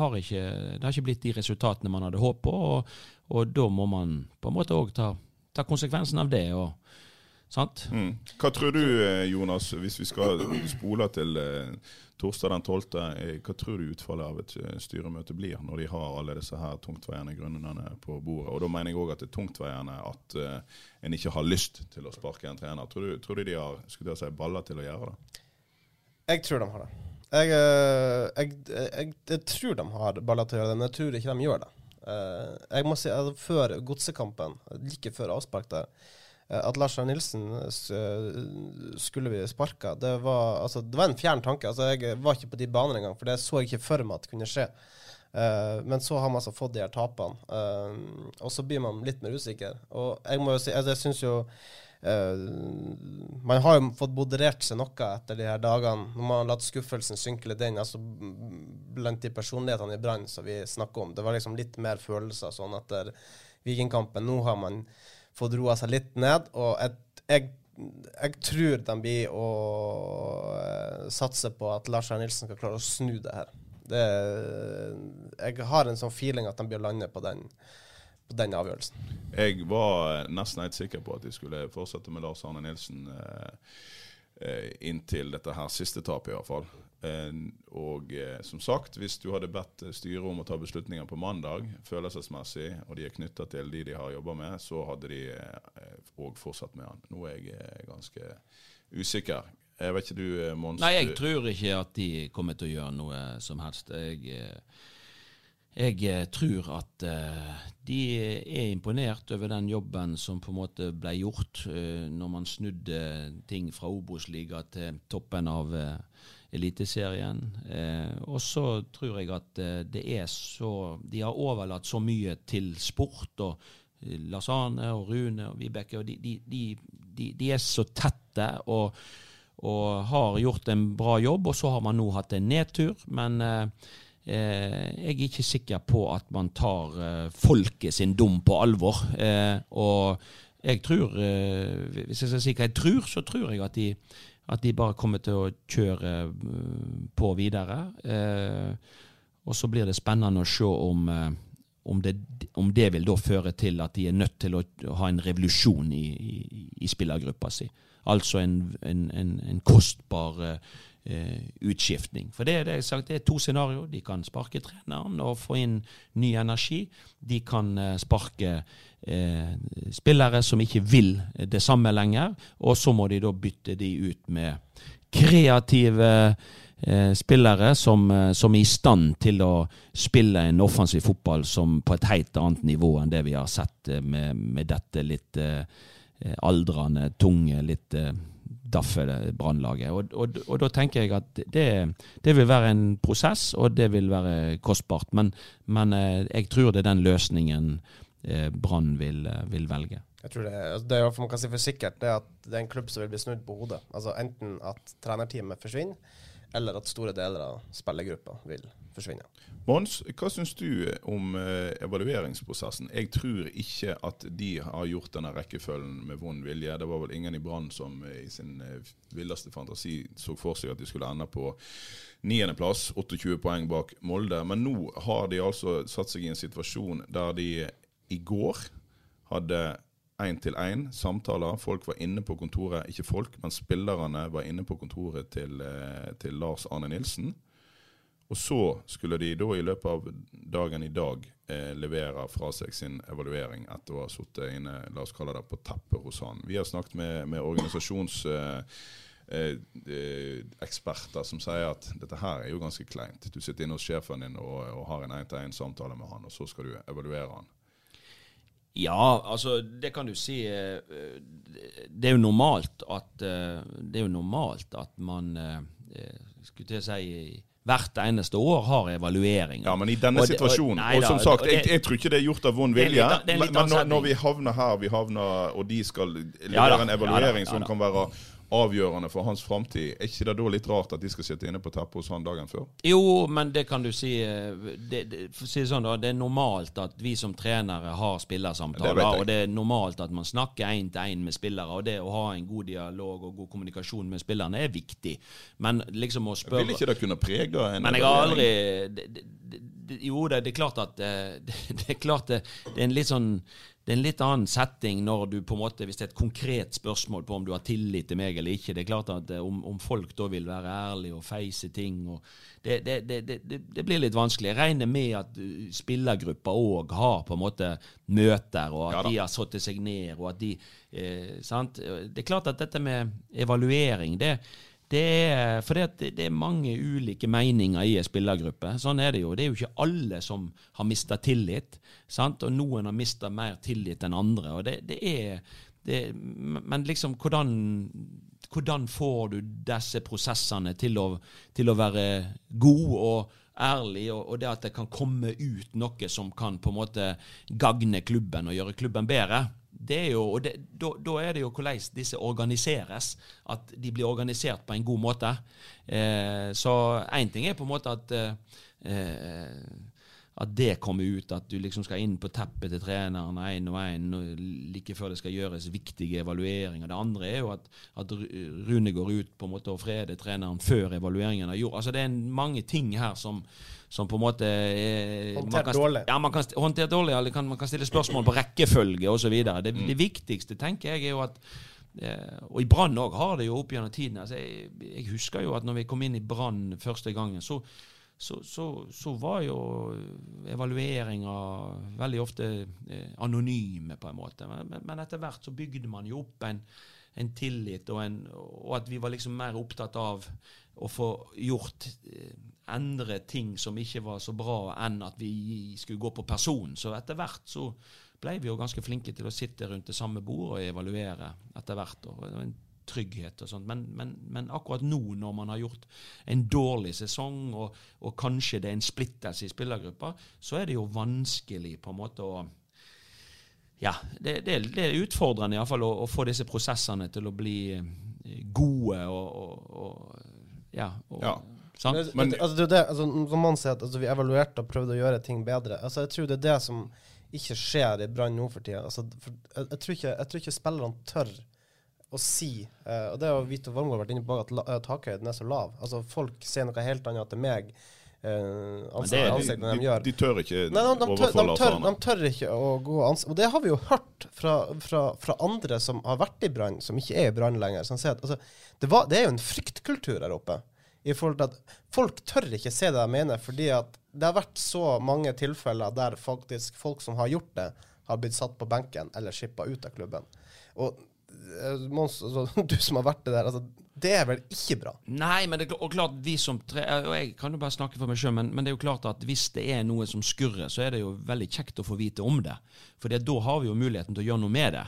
har ikke, det har ikke blitt de resultatene man hadde håpet på. Og, og, da må man på en måte òg ta, ta, konsekvensen av det. og? Mm. Hva tror du, eh, Jonas, hvis vi skal spole til uh, torsdag den 12. Eh, hva tror du utfallet av et eh, styremøte blir, når de har alle disse her tungtveiende grunnene på bordet? Og Da mener jeg òg at det er tungtveiende at uh, en ikke har lyst til å sparke en trener. Tror du, tror du de har skulle si, baller til å gjøre det? Jeg tror de har det. Jeg, jeg, jeg, jeg tror de har baller til å gjøre det, men jeg tror ikke de gjør det. Jeg må si, at Før godsekampen, like før avspark der, Eh, at Lars Arne Nilsen eh, skulle bli sparka, det var, altså, det var en fjern tanke. Altså, jeg var ikke på de banene engang, for det så jeg ikke for meg at det kunne skje. Uh, men så har man altså fått de her tapene, uh, og så blir man litt mer usikker. Og jeg må jo si, altså, jeg syns jo uh, Man har jo fått moderert seg noe etter de her dagene, når man har latt skuffelsen synke litt inn. Altså, blant de personlighetene i Brann som vi snakker om. Det var liksom litt mer følelser sånn etter Vikingkampen. Nå har man fått roa seg litt ned. Og jeg, jeg, jeg tror de blir å uh, satse på at Lars Arne Nilsen skal klare å snu det her. Det, jeg har en sånn feeling at de blir å lande på den, på den avgjørelsen. Jeg var nesten helt sikker på at de skulle fortsette med Lars Arne Nilsen eh, eh inntil dette her siste tapet, i hvert fall. Eh, og eh, som sagt, hvis du hadde bedt styret om å ta beslutninger på mandag, følelsesmessig, og de er knytta til de de har jobba med, så hadde de òg eh, fortsatt med han. Nå er jeg ganske usikker. Jeg vet ikke du, Mons? Nei, jeg tror ikke at de kommer til å gjøre noe som helst. Jeg, jeg tror at de er imponert over den jobben som på en måte ble gjort når man snudde ting fra Obos-liga til toppen av Eliteserien. Eh, og så tror jeg at eh, det er så De har overlatt så mye til sport og Lars Arne og Rune og Vibeke. og de, de, de, de er så tette og, og, har gjort en bra jobb. Og så har man nå hatt en nedtur. Men eh, jeg er ikke sikker på at man tar eh, folket sin dom på alvor. Eh, og jeg tror, eh, hvis jeg skal si hva jeg tror, så tror jeg at de, at de bare kommer til å kjøre på videre. og så blir det spennende å se om om det, om det, vil da føre til at de er nødt til å ha en revolusjon i, i, i spillergruppa si. Altså en, en, en, en kostbar eh, utskiftning. For det, det, sagt, det er to scenarioer. De kan sparke treneren og få inn ny energi. De kan eh, sparke eh, spillere som ikke vil det samme lenger. Og så må de da bytte de ut med kreative eh, spillere som, eh, som, er i stand til å spille en offensiv fotball som på et helt annet nivå enn det vi har sett eh, med, med dette litt eh, aldrende, tunge, litt eh, daffe Brannlaget. Og, og, og, da tenker jeg at det, det, vil være en prosess, og det vil være kostbart. Men, men eh, jeg tror det er den løsningen Brann vil, vil velge. Jeg tror det, altså det man kan si for sikkert, det er at det er en klubb som vil bli snudd på hodet. Altså Enten at trenerteamet forsvinner, eller at store deler av spillergruppa vil forsvinne. Mons, hva syns du om eh, evalueringsprosessen? Jeg tror ikke at de har gjort denne rekkefølgen med vond vilje. Det var vel ingen i Brann som eh, i sin eh, villeste fantasi så for seg at de skulle ende på niendeplass, 28 poeng bak Molde. Men nå har de altså satt seg i en situasjon der de i går hadde én-til-én samtaler. Folk var inne på kontoret, ikke folk, men spillerne var inne på kontoret til, eh, til Lars Arne Nilsen. Og så skulle de da i løpet av dagen i dag eh, levere fra seg sin evaluering etter å ha sittet inne la oss kalle det, på teppet hos han. Vi har snakket med, med organisasjonseksperter eh, eh, som sier at dette her er jo ganske kleint. Du sitter inne hos sjefen din og, og har en én-til-én-samtale med han, og så skal du evaluere han. Ja, altså det kan du si. Eh, det er jo normalt at eh, Det jo normalt at man eh, skulle til å si hvert eneste år har evaluering. Ja, men i denne og situasjonen og, og, som sagt, jeg, jeg, tror ikke det er gjort av vond vilje. Men når, når, vi havner her, vi havner, og de skal levere ja, en evaluering ja, da, ja, da. som kan være avgjørende for hans framtid. Er ikke det da litt rart at de skal sitte inne på teppet hos han dagen før? Jo, men det kan du si eh, det, det, si sånn da, det er normalt at vi som trenere har spillersamtaler. Det og det er normalt at man snakker én til én med spillere. Og det å ha en god dialog og god kommunikasjon med spillerne er viktig. Men liksom å spørre Vil ikke det kunne prege en Men jeg har aldri det, Jo, det, er klart at eh, det, er klart det, det er en litt sånn det er en litt annen setting når du på en måte, hvis det er et konkret spørsmål på om du har tillit til meg eller ikke. Det er klart at eh, om, om folk da vil være ærlige og feise ting og det, det, det, det, blir litt vanskelig. Jeg regner med at uh, spillergruppa òg har på en måte møter, og at ja, de har satt seg ned, og at de eh, sant? Det er klart at dette med evaluering det det er, for det, det, er mange ulike meninger i en spillergruppe. Sånn er det jo. Det er jo ikke alle som har mista tillit. Sant? Og noen har mista mer tillit enn andre. og det, det er det, Men liksom, hvordan, hvordan, får du disse prosessene til å, til å være gode og ærlig, og, og, det at det kan komme ut noe som kan på en måte gagne klubben og gjøre klubben bedre? Det er jo, og det, da, da, er det jo hvordan disse organiseres. At de blir organisert på en god måte. Eh, så én ting er på en måte at eh, at det kommer ut, at du liksom skal inn på teppet til treneren én og én like før det skal gjøres viktige evalueringer. Det andre er jo at, at Rune går ut på en måte og freder treneren før evalueringen er gjort. Altså Det er mange ting her som, som på en måte er, Håndtert dårlig. Ja, man kan håndtert dårlig, eller kan, man kan stille spørsmål på rekkefølge osv. Det, mm. det viktigste tenker jeg er jo at eh, og i Brann òg har det jo opp gjennom tiden. Altså, jeg, jeg, husker jo at når vi kom inn i Brann første gangen, så, så, så, så var jo evalueringer veldig ofte eh, anonyme, på en måte. Men, men, etter hvert så bygde man jo opp en, en tillit, og, en, og, at vi var liksom mer opptatt av å få gjort eh, endre ting som ikke var så bra, enn at vi skulle gå på person. Så etter hvert så ble vi jo ganske flinke til å sitte rundt det samme bordet og evaluere etter hvert. og en trygghet og sånt. Men, men, men, akkurat nå, når man har gjort en dårlig sesong, og, og kanskje det er en splittelse i spillergruppa, så er det jo vanskelig på en måte å Ja, det, det, det er utfordrende i hvert fall å, å få disse prosessene til å bli gode og, og, og Ja. Og, Ja. Men, Men- altså, det altså, som man sier, at altså, vi evaluerte og prøvde å gjøre ting bedre. Altså, jeg tror det er det som ikke skjer i Brann nå for tida. Altså, for, jeg, jeg, tror ikke, jeg tror ikke spillerne tør å si eh, Og det har Vito Wormgård vært inne på, at la- eh, takhøyden er så lav. Altså, folk ser noe helt annet til meg. Uh, ansikt, ansikt De, de, de tør ikke Nei, de, de, tør, de, tør, de tør ikke å gå ansikt. Og det har vi jo hørt fra, fra, fra andre som har vært i Brann, som ikke er i Brann lenger. Som sier at altså, det, var, det er jo en fryktkultur her oppe. I forhold til at Folk tør ikke se det de mener, fordi at det har vært så mange tilfeller der faktisk folk som har gjort det, har blitt satt på benken eller skippa ut av klubben. Og eh, Mons, altså, du som har vært det der, altså, det er vel ikke bra? Nei, men det og klart vi som tre Og jeg kan jo bare snakke for meg sjøl, men, men det er jo klart at hvis det er noe som skurrer, så er det jo veldig kjekt å få vite om det. For da har vi jo muligheten til å gjøre noe med det.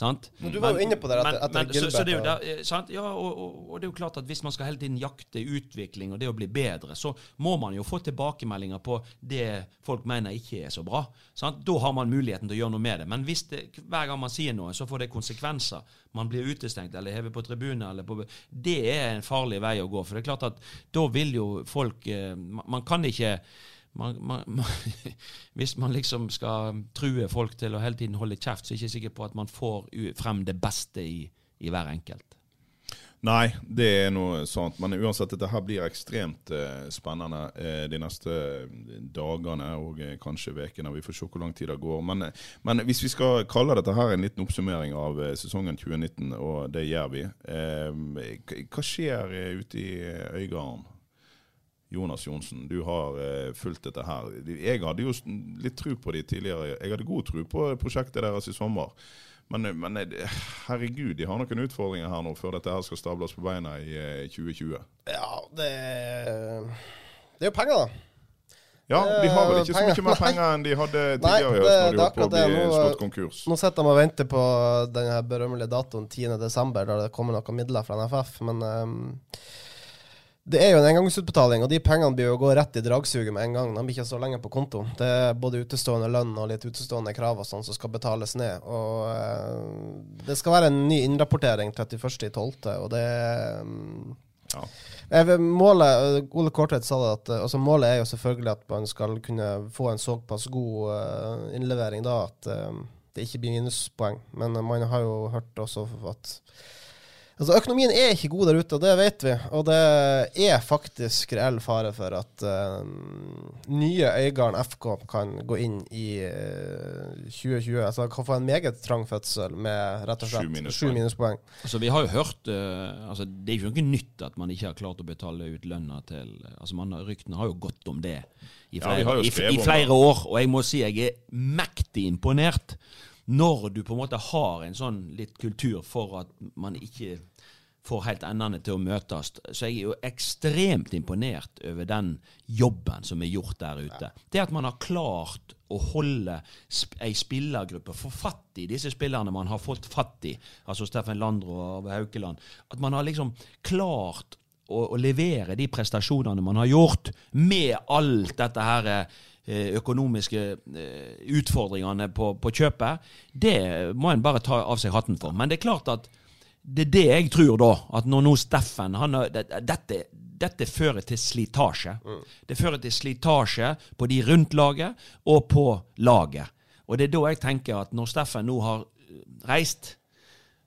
Sant? Men du var jo inne på det etter- men, etter men, så, så det er der, eh, sant? Ja, og, og, og det er jo klart at hvis man skal hele tiden jakte utvikling og det å bli bedre, så må man jo få tilbakemeldinger på det folk mener ikke er så bra. Sant? Da har man muligheten til å gjøre noe med det. Men hvis det, hver gang man sier noe, så får det konsekvenser. Man blir utestengt eller hevet på tribunen. Eller på, det er en farlig vei å gå. For det er klart at da vil jo folk eh, Man, man kan ikke man, man, man, hvis man liksom skal true folk til å hele tiden holde kjeft, så er jeg ikke sikker på at man får frem det beste i, i hver enkelt. Nei, det er noe sånt. Men uansett, dette her blir ekstremt eh, spennende eh, de neste dagene og eh, kanskje ukene. Vi får se hvor lang tid det går. Men, eh, men hvis vi skal kalle dette her en liten oppsummering av eh, sesongen 2019, og det gjør vi, eh, hva skjer eh, ute i eh, Øygarden? Jonas Johnsen, du har eh, fulgt dette her. Jeg hadde jo litt tro på de tidligere. Jeg hadde god tro på prosjektet deres i sommer. Men, eh, men eh, herregud, de har noen utfordringer her nå før dette her skal stables på beina i eh, 2020. Ja, det Det er jo penger, da. Ja, de har vel ikke så mye mer penger enn de hadde tidligere i høst, når de holdt på å bli. Nå, slått konkurs. Nå sitter de og venter på den berømmelige datoen 10.12., da det kommer noen midler fra NFF. Men ehm, det er jo en engangsutbetaling, og de pengene blir jo gå rett i dragsuget med en gang. De blir ikke så lenge på konto. Det er både utestående lønn og litt utestående krav og sånn som skal betales ned. Og eh, det skal være en ny innrapportering 31.12., og det ehm, Ja. Målet, Ole Kortvedt sa det, at eh, altså målet er jo selvfølgelig at man skal kunne få en såpass god eh, innlevering da at eh, det ikke blir minuspoeng. Men eh, man har jo hørt også at Altså Økonomien er ikke god der ute, og det vet vi. Og det er faktisk reell fare for at uh, nye Øygarden FK kan gå inn i eh, 2020. Altså kan få en meget trang fødsel med rett og slett minuspoeng. sju minuspoeng. Altså, vi har jo hørt uh, altså, Det er jo ikke nytt at man ikke har klart å betale ut lønna til altså, man, Ryktene har jo gått om det i flere, ja, i, i flere år. Og jeg må si jeg er mektig imponert når du på en måte har en sånn litt kultur for at man ikke får helt endene til å møtes. Så jeg er jo ekstremt imponert over den jobben som er gjort der ute. Det at man har klart å holde sp ei spillergruppe, få fatt i disse spillerne man har fått fatt i, altså Steffen Landro og Haukeland, at man har liksom klart å, å levere de prestasjonene man har gjort, med alt dette her eh, økonomiske eh, utfordringene på, på kjøpet, det må en bare ta av seg hatten for. Men det er klart at det er det jeg tror da, at når nå Steffen han dette, dette fører til slitasje. Det fører til slitasje på de rundt laget og på laget. Og det er da jeg tenker at når Steffen nå har reist,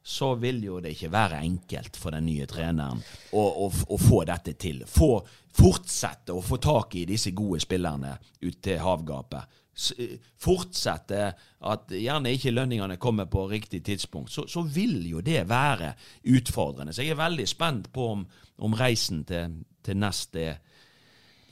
så vil jo det ikke være enkelt for den nye treneren å, å, å få dette til. Få fortsette å få tak i disse gode spillerne ut til havgapet. Eh, fortsette at gjerne ikke lønningene kommer på riktig tidspunkt, så, så vil jo det være utfordrende. Så jeg er veldig spent på om, om reisen til, til neste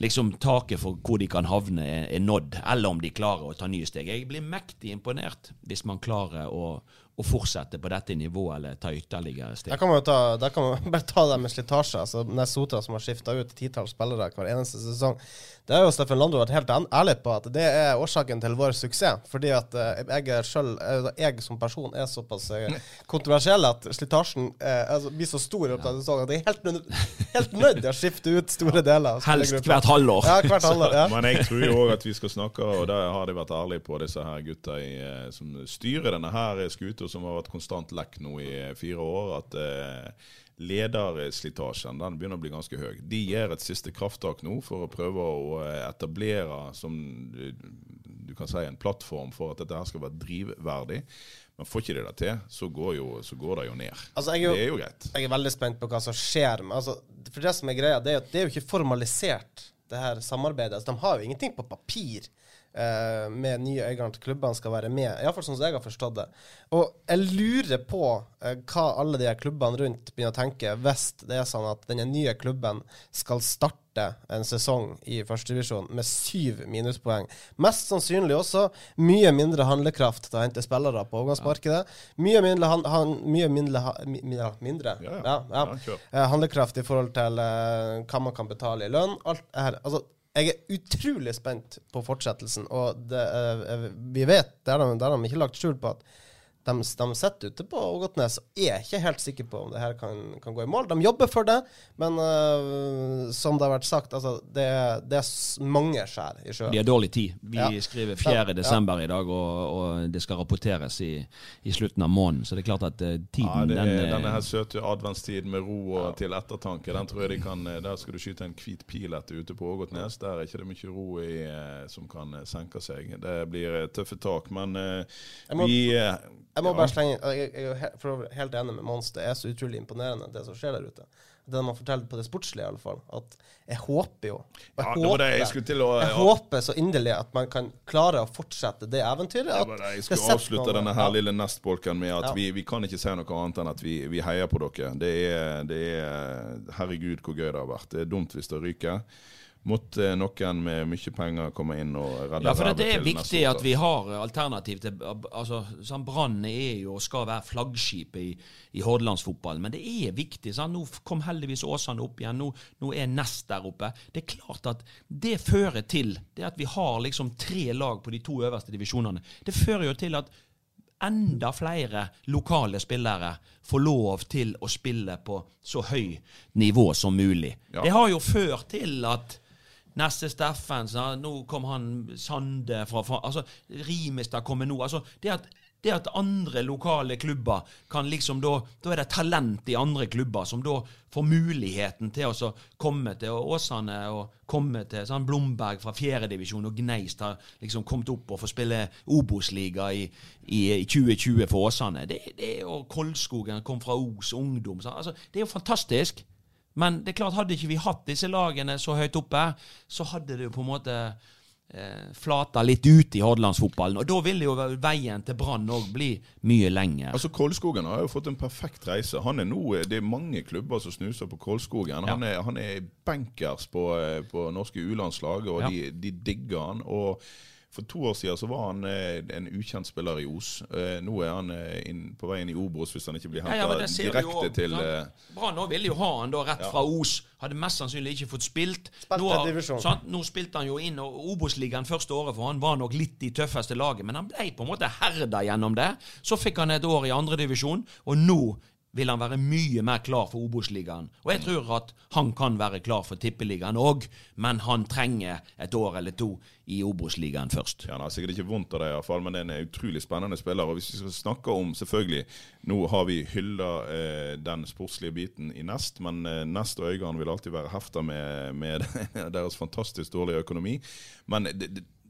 liksom taket for hvor de kan havne, er, er nådd, eller om de klarer å ta nye steg. Jeg blir mektig imponert hvis man klarer å, å fortsette på dette nivået eller ta ytterligere steg. Der kan man jo ta, der kan man bare ta det med slitasje. Altså, Nessotra som har skifta ut titalls spillere hver eneste sesong. Det har jo Steffen Landro vært helt ærlig på at det er årsaken til vår suksess. Fordi at eh, jeg selv, eh, jeg som person er såpass eh, kontroversiell at slitasjen altså, blir så stor i løpet av sesongen at jeg er helt, nød, helt nødt til å skifte ut store deler Helst hvert halvår. Ja, hvert halvår. Ja. Men jeg tror jo òg at vi skal snakke, og det har de vært ærlige på, disse her gutta i, som styrer denne her skuta, som har vært konstant lekk nå i fire år, at eh, lederslitasjen den begynner å bli ganske høy. De gjør et siste krafttak nå for å prøve å eh, etablere som du kan si en plattform for at dette her skal være drivverdig. Men får ikke de det til, så går, jo, så går det jo ned. Altså, jo- det er jo greit. Jeg er veldig spent på hva som skjer. Men Altså, for det som er greia, det er, jo- det er jo ikke formalisert, det her samarbeidet. Altså, de har jo ingenting på papir eh, med nye øyne til klubbene skal være med. Iallfall sånn som jeg har forstått det. Og jeg lurer på eh, hva alle de her klubbene rundt begynner å tenke hvis det er sånn at denne nye klubben skal starte en sesong i førstedivisjon med syv minuspoeng. Mest sannsynlig også mye mindre handlekraft til å hente spillere på overgangsmarkedet. Mye mindre, han, han, mye mindre, ha- mi, mi- ja, mindre. Ja, ja. Ja. Eh, handlekraft i forhold til eh, hva man kan betale i lønn. Alt det her. Altså, jeg er utrolig spent på fortsettelsen, og det, eh, vi vet, der har de, det har de ikke lagt skjul på, at de, de sitter ute på Ågotnes og er ikke helt sikre på om det her kan, kan gå i mål. De jobber for det, men uh, som det har vært sagt, altså, det, det er mange skjær i sjøen. De har dårlig tid. Vi Ja. skriver Ja. 4. desember i dag, og, og det skal rapporteres i, i slutten av måneden. Så det er klart at uh, tiden, Ja, det er, den eh, denne her søte adventstiden med ro og til ettertanke, den tror jeg de kan Der skal du skyte en hvit pil etter ute på Ågotnes. Der er ikke det mye ro i, som kan senke seg. Det blir tøffe tak, men uh, må- vi Jeg må ja. bare slenge Jeg, jeg er helt enig med Mons. Det er så utrolig imponerende, det som skjer der ute. Det man forteller på det sportslige, i alle fall. At jeg håper jo jeg, Ja, det det jeg å- jeg ja. håper så inderlig at man kan klare å fortsette det eventyret. Det det jeg skulle avslutte noen- denne her lille nestbolken med at vi, vi kan ikke si noe annet enn at vi, vi heier på dere. Det er, det er Herregud, hvor gøy det har vært. Det er dumt hvis det ryker. Måtte noen med mye penger komme inn og redde Ja, for det er viktig at vi har alternativ til altså, sånn Brann er jo og skal være flaggskipet i, i Hordalandsfotballen. Men det er viktig. Sant? Nå kom heldigvis Åsane opp igjen. Nå, nå er Nest der oppe. Det er klart at det fører til det at vi har liksom tre lag på de to øverste divisjonene. Det fører jo til at enda flere lokale spillere får lov til å spille på så høy nivå som mulig. Ja. Det har jo ført til at Neste Steffen, så nå kom han Sande fra, fra altså Rimestad kommer nå. altså det at, det at andre lokale klubber kan liksom da Da er det talent i andre klubber som da får muligheten til å komme til Åsane og komme til sånn Blomberg fra fjerdedivisjon og Gneist har liksom kommet opp og får spille Obos-liga i, i, i 2020 for Åsane. Det, det er jo Kolskogen kom fra Os ungdom. Så, altså, det er jo fantastisk. Men det er klart, hadde ikke vi hatt disse lagene så høyt oppe, så hadde det jo på en måte eh, flata litt ut i Hordalandsfotballen. Og da ville jo veien til Brann òg bli mye lenger. Altså Kolskogen har jo fått en perfekt reise. Han er nå, Det er mange klubber som snuser på Kolskogen. Han, er, han er bankers på, eh, på norske U-landslag, og Ja. de, de digger han. og for to år siden så var han eh, en ukjent spiller i Os. Eh, nå er han eh, inn, på veien i Obos hvis han ikke blir henta ja, ja, direkte også, til eh, Brann ville jo ha han da rett Ja. fra Os. Hadde mest sannsynlig ikke fått spilt. Spilt nå, har- sant? nå spilte han jo inn og Obos-ligaen første året, for han var nok litt i tøffeste laget. Men han ble på en måte herda gjennom det. Så fikk han et år i andredivisjon, og nå vil han være mye mer klar for Obos-ligaen. Og jeg tror at han kan være klar for Tippeligaen òg, men han trenger et år eller to i Obos-ligaen først. Ja, Han har sikkert ikke vondt av det, i hvert fall, men det er en utrolig spennende spiller. Og Hvis vi skal snakke om selvfølgelig, Nå har vi hylla eh, den sportslige biten i Nest, men eh, Nest og Øygarden vil alltid være hefta med, med deres fantastisk dårlige økonomi. Men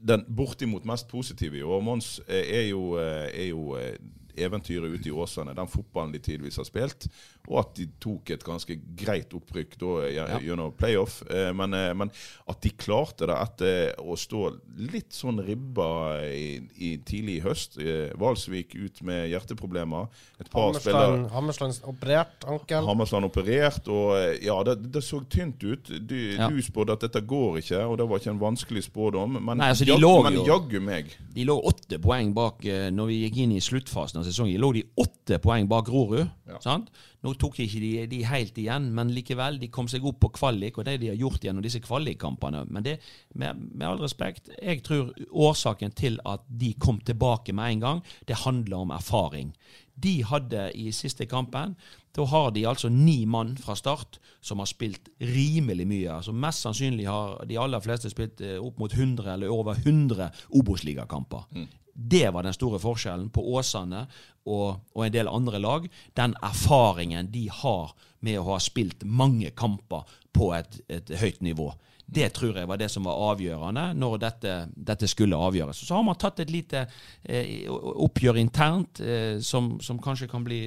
den bortimot mest positive i år, Mons, eh, er jo, eh, er jo eh, eventyret ute i Åsane, den fotballen de tidvis har spilt, og at de tok et ganske greit opprykk da ja, gjennom playoff. Eh, men, eh, men at de klarte det etter å stå litt sånn ribba i, i tidlig i høst. Eh, Valsvik ut med hjerteproblemer. Et par Hammersland, Hammersland operert ankel. Hammersland operert, og ja, det, det så tynt ut. Du, Ja. du spådde at dette går ikke, og det var ikke en vanskelig spådom. Men, Nei, altså, de jag- lå men jo- jaggu meg. De lå åtte poeng bak når vi gikk inn i sluttfasen. av sesongen De lå de åtte poeng bak Grorud. Ja. sant? Nå tok ikke de de helt igjen, men likevel, de kom seg opp på kvalik, og det de har gjort gjennom disse kvalikkampene. Men det, med, med all respekt, jeg tror årsaken til at de kom tilbake med en gang, det handler om erfaring. De hadde i siste kampen Da har de altså ni mann fra start som har spilt rimelig mye. altså Mest sannsynlig har de aller fleste spilt eh, opp mot 100 eller over 100 Obos-ligakamper. Det var den store forskjellen på Åsane og, og en del andre lag. Den erfaringen de har med å ha spilt mange kamper på et, et høyt nivå. Det tror jeg var det som var avgjørende når dette, dette skulle avgjøres. Så har man tatt et lite eh, oppgjør internt eh, som, som kanskje kan bli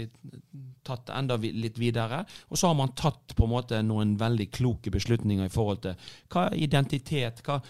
tatt enda litt videre. Og så har man tatt på en måte noen veldig kloke beslutninger i forhold til hva identitet, hva,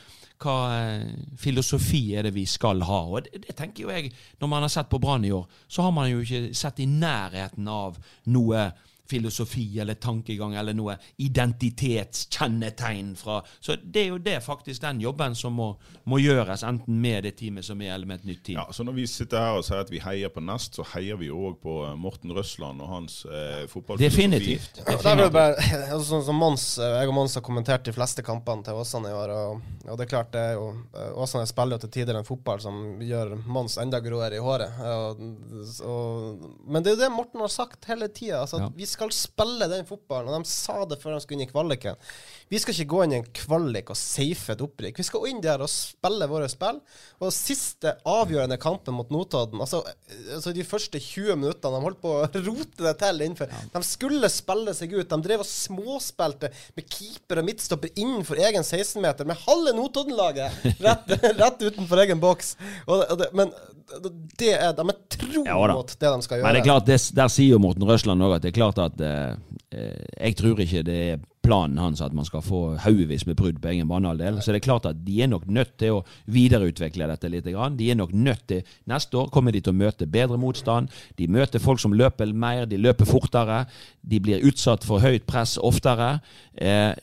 hva eh, filosofi er det vi skal ha. Og det, det tenker jo jeg, Når man har sett på Brann i år, så har man jo ikke sett i nærheten av noe filosofi eller tankegang eller noe identitetskjennetegn fra Så det er jo det faktisk den jobben som må, må gjøres, enten med det teamet som er, eller med et nytt team. Ja, så Når vi sitter her og sier at vi heier på Nest, så heier vi òg på eh, Morten Røsland og hans eh, fotballfilosofi. Definitivt. Ja, det er jo bare, altså, sånn som Mons, eh, Jeg og Mons har kommentert de fleste kampene til Åsane i år. Og, og det er klart det er jo eh, Åsane spiller jo til tider en fotball som gjør Mons enda gråere i håret. Og, og, men det er jo det Morten har sagt hele tida. Altså, Ja. Vi skal spille den fotballen. Og de sa det før de skulle inn i kvaliken. Vi skal ikke gå inn i en kvalik og safe et opprykk. Vi skal inn der og spille våre spill. Og siste avgjørende kampen mot Notodden altså, altså De første 20 minuttene de holdt på å rote det til innenfor. De skulle spille seg ut. De drev og småspilte med keeper og midtstopper innenfor egen 16-meter med halve Notodden-laget rett, rett utenfor egen boks. Og, og det, men det er, de er tro Ja mot det de skal gjøre. Men det er klart, det, der sier jo Morten Røsland òg at det er klart at eh, eh, Jeg tror ikke det er planen hans at man skal få haugevis med brudd på egen banehalvdel. Så det er klart at de er nok nødt til å videreutvikle dette litt. De er nok nødt til Neste år kommer de til å møte bedre motstand. De møter folk som løper mer, de løper fortere. De blir utsatt for høyt press oftere. Eh,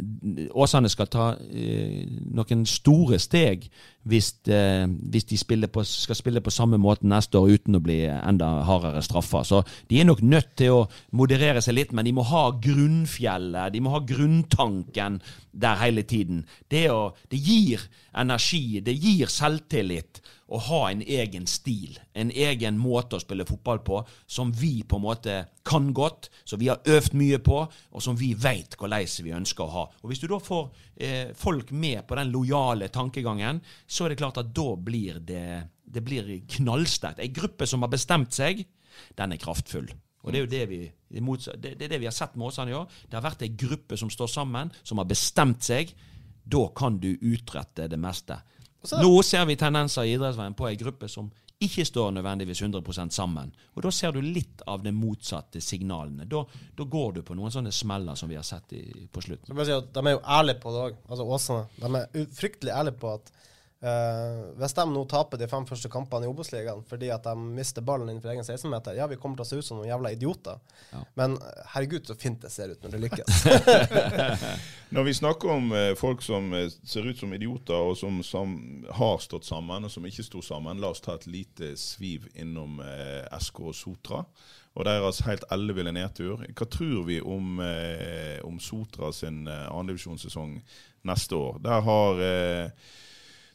Åsane skal ta eh, noen store steg hvis, eh, hvis de på, skal spille på samme måte neste år uten å bli enda hardere straffa. Så de er nok nødt til å moderere seg litt, men de må ha grunnfjellet, de må ha grunntanken der hele tiden. Det, å, det gir energi, det gir selvtillit å ha en egen stil, en egen måte å spille fotball på, som vi på en måte kan godt, som vi har øvd mye på, og som vi veit hvordan vi ønsker å ha. Og Hvis du da får eh, folk med på den lojale tankegangen, så er det klart at da blir det, det blir knallsterkt. Ei gruppe som har bestemt seg, den er kraftfull. Og Det er jo det vi, det, det det vi har sett med Åsane i år. Det har vært ei gruppe som står sammen, som har bestemt seg. Da kan du utrette det meste. Nå ser vi tendenser i idrettsveien på ei gruppe som ikke står nødvendigvis 100% sammen. Og Da ser du litt av de motsatte signalene. Da, da går du på noen sånne smeller som vi har sett i, på slutten. Si at De er jo ærlige på det òg, altså Åsane. De er fryktelig ærlige på at eh, hvis de nå taper de fem første kampene i Obos-ligaen fordi at de mister ballen innenfor egen 16-meter, ja, vi kommer til å se ut som noen jævla idioter. Men eh, herregud, så fint det ser ut når det lykkes. Når vi snakker om eh, folk som eh, ser ut som idioter, og som, som har stått sammen, og som ikke sto sammen, la oss ta et lite sviv innom eh, SK og Sotra. Og deres helt elleville nedtur. Hva tror vi om, eh, om Sotra sin eh, andredivisjonssesong neste år? Der har eh,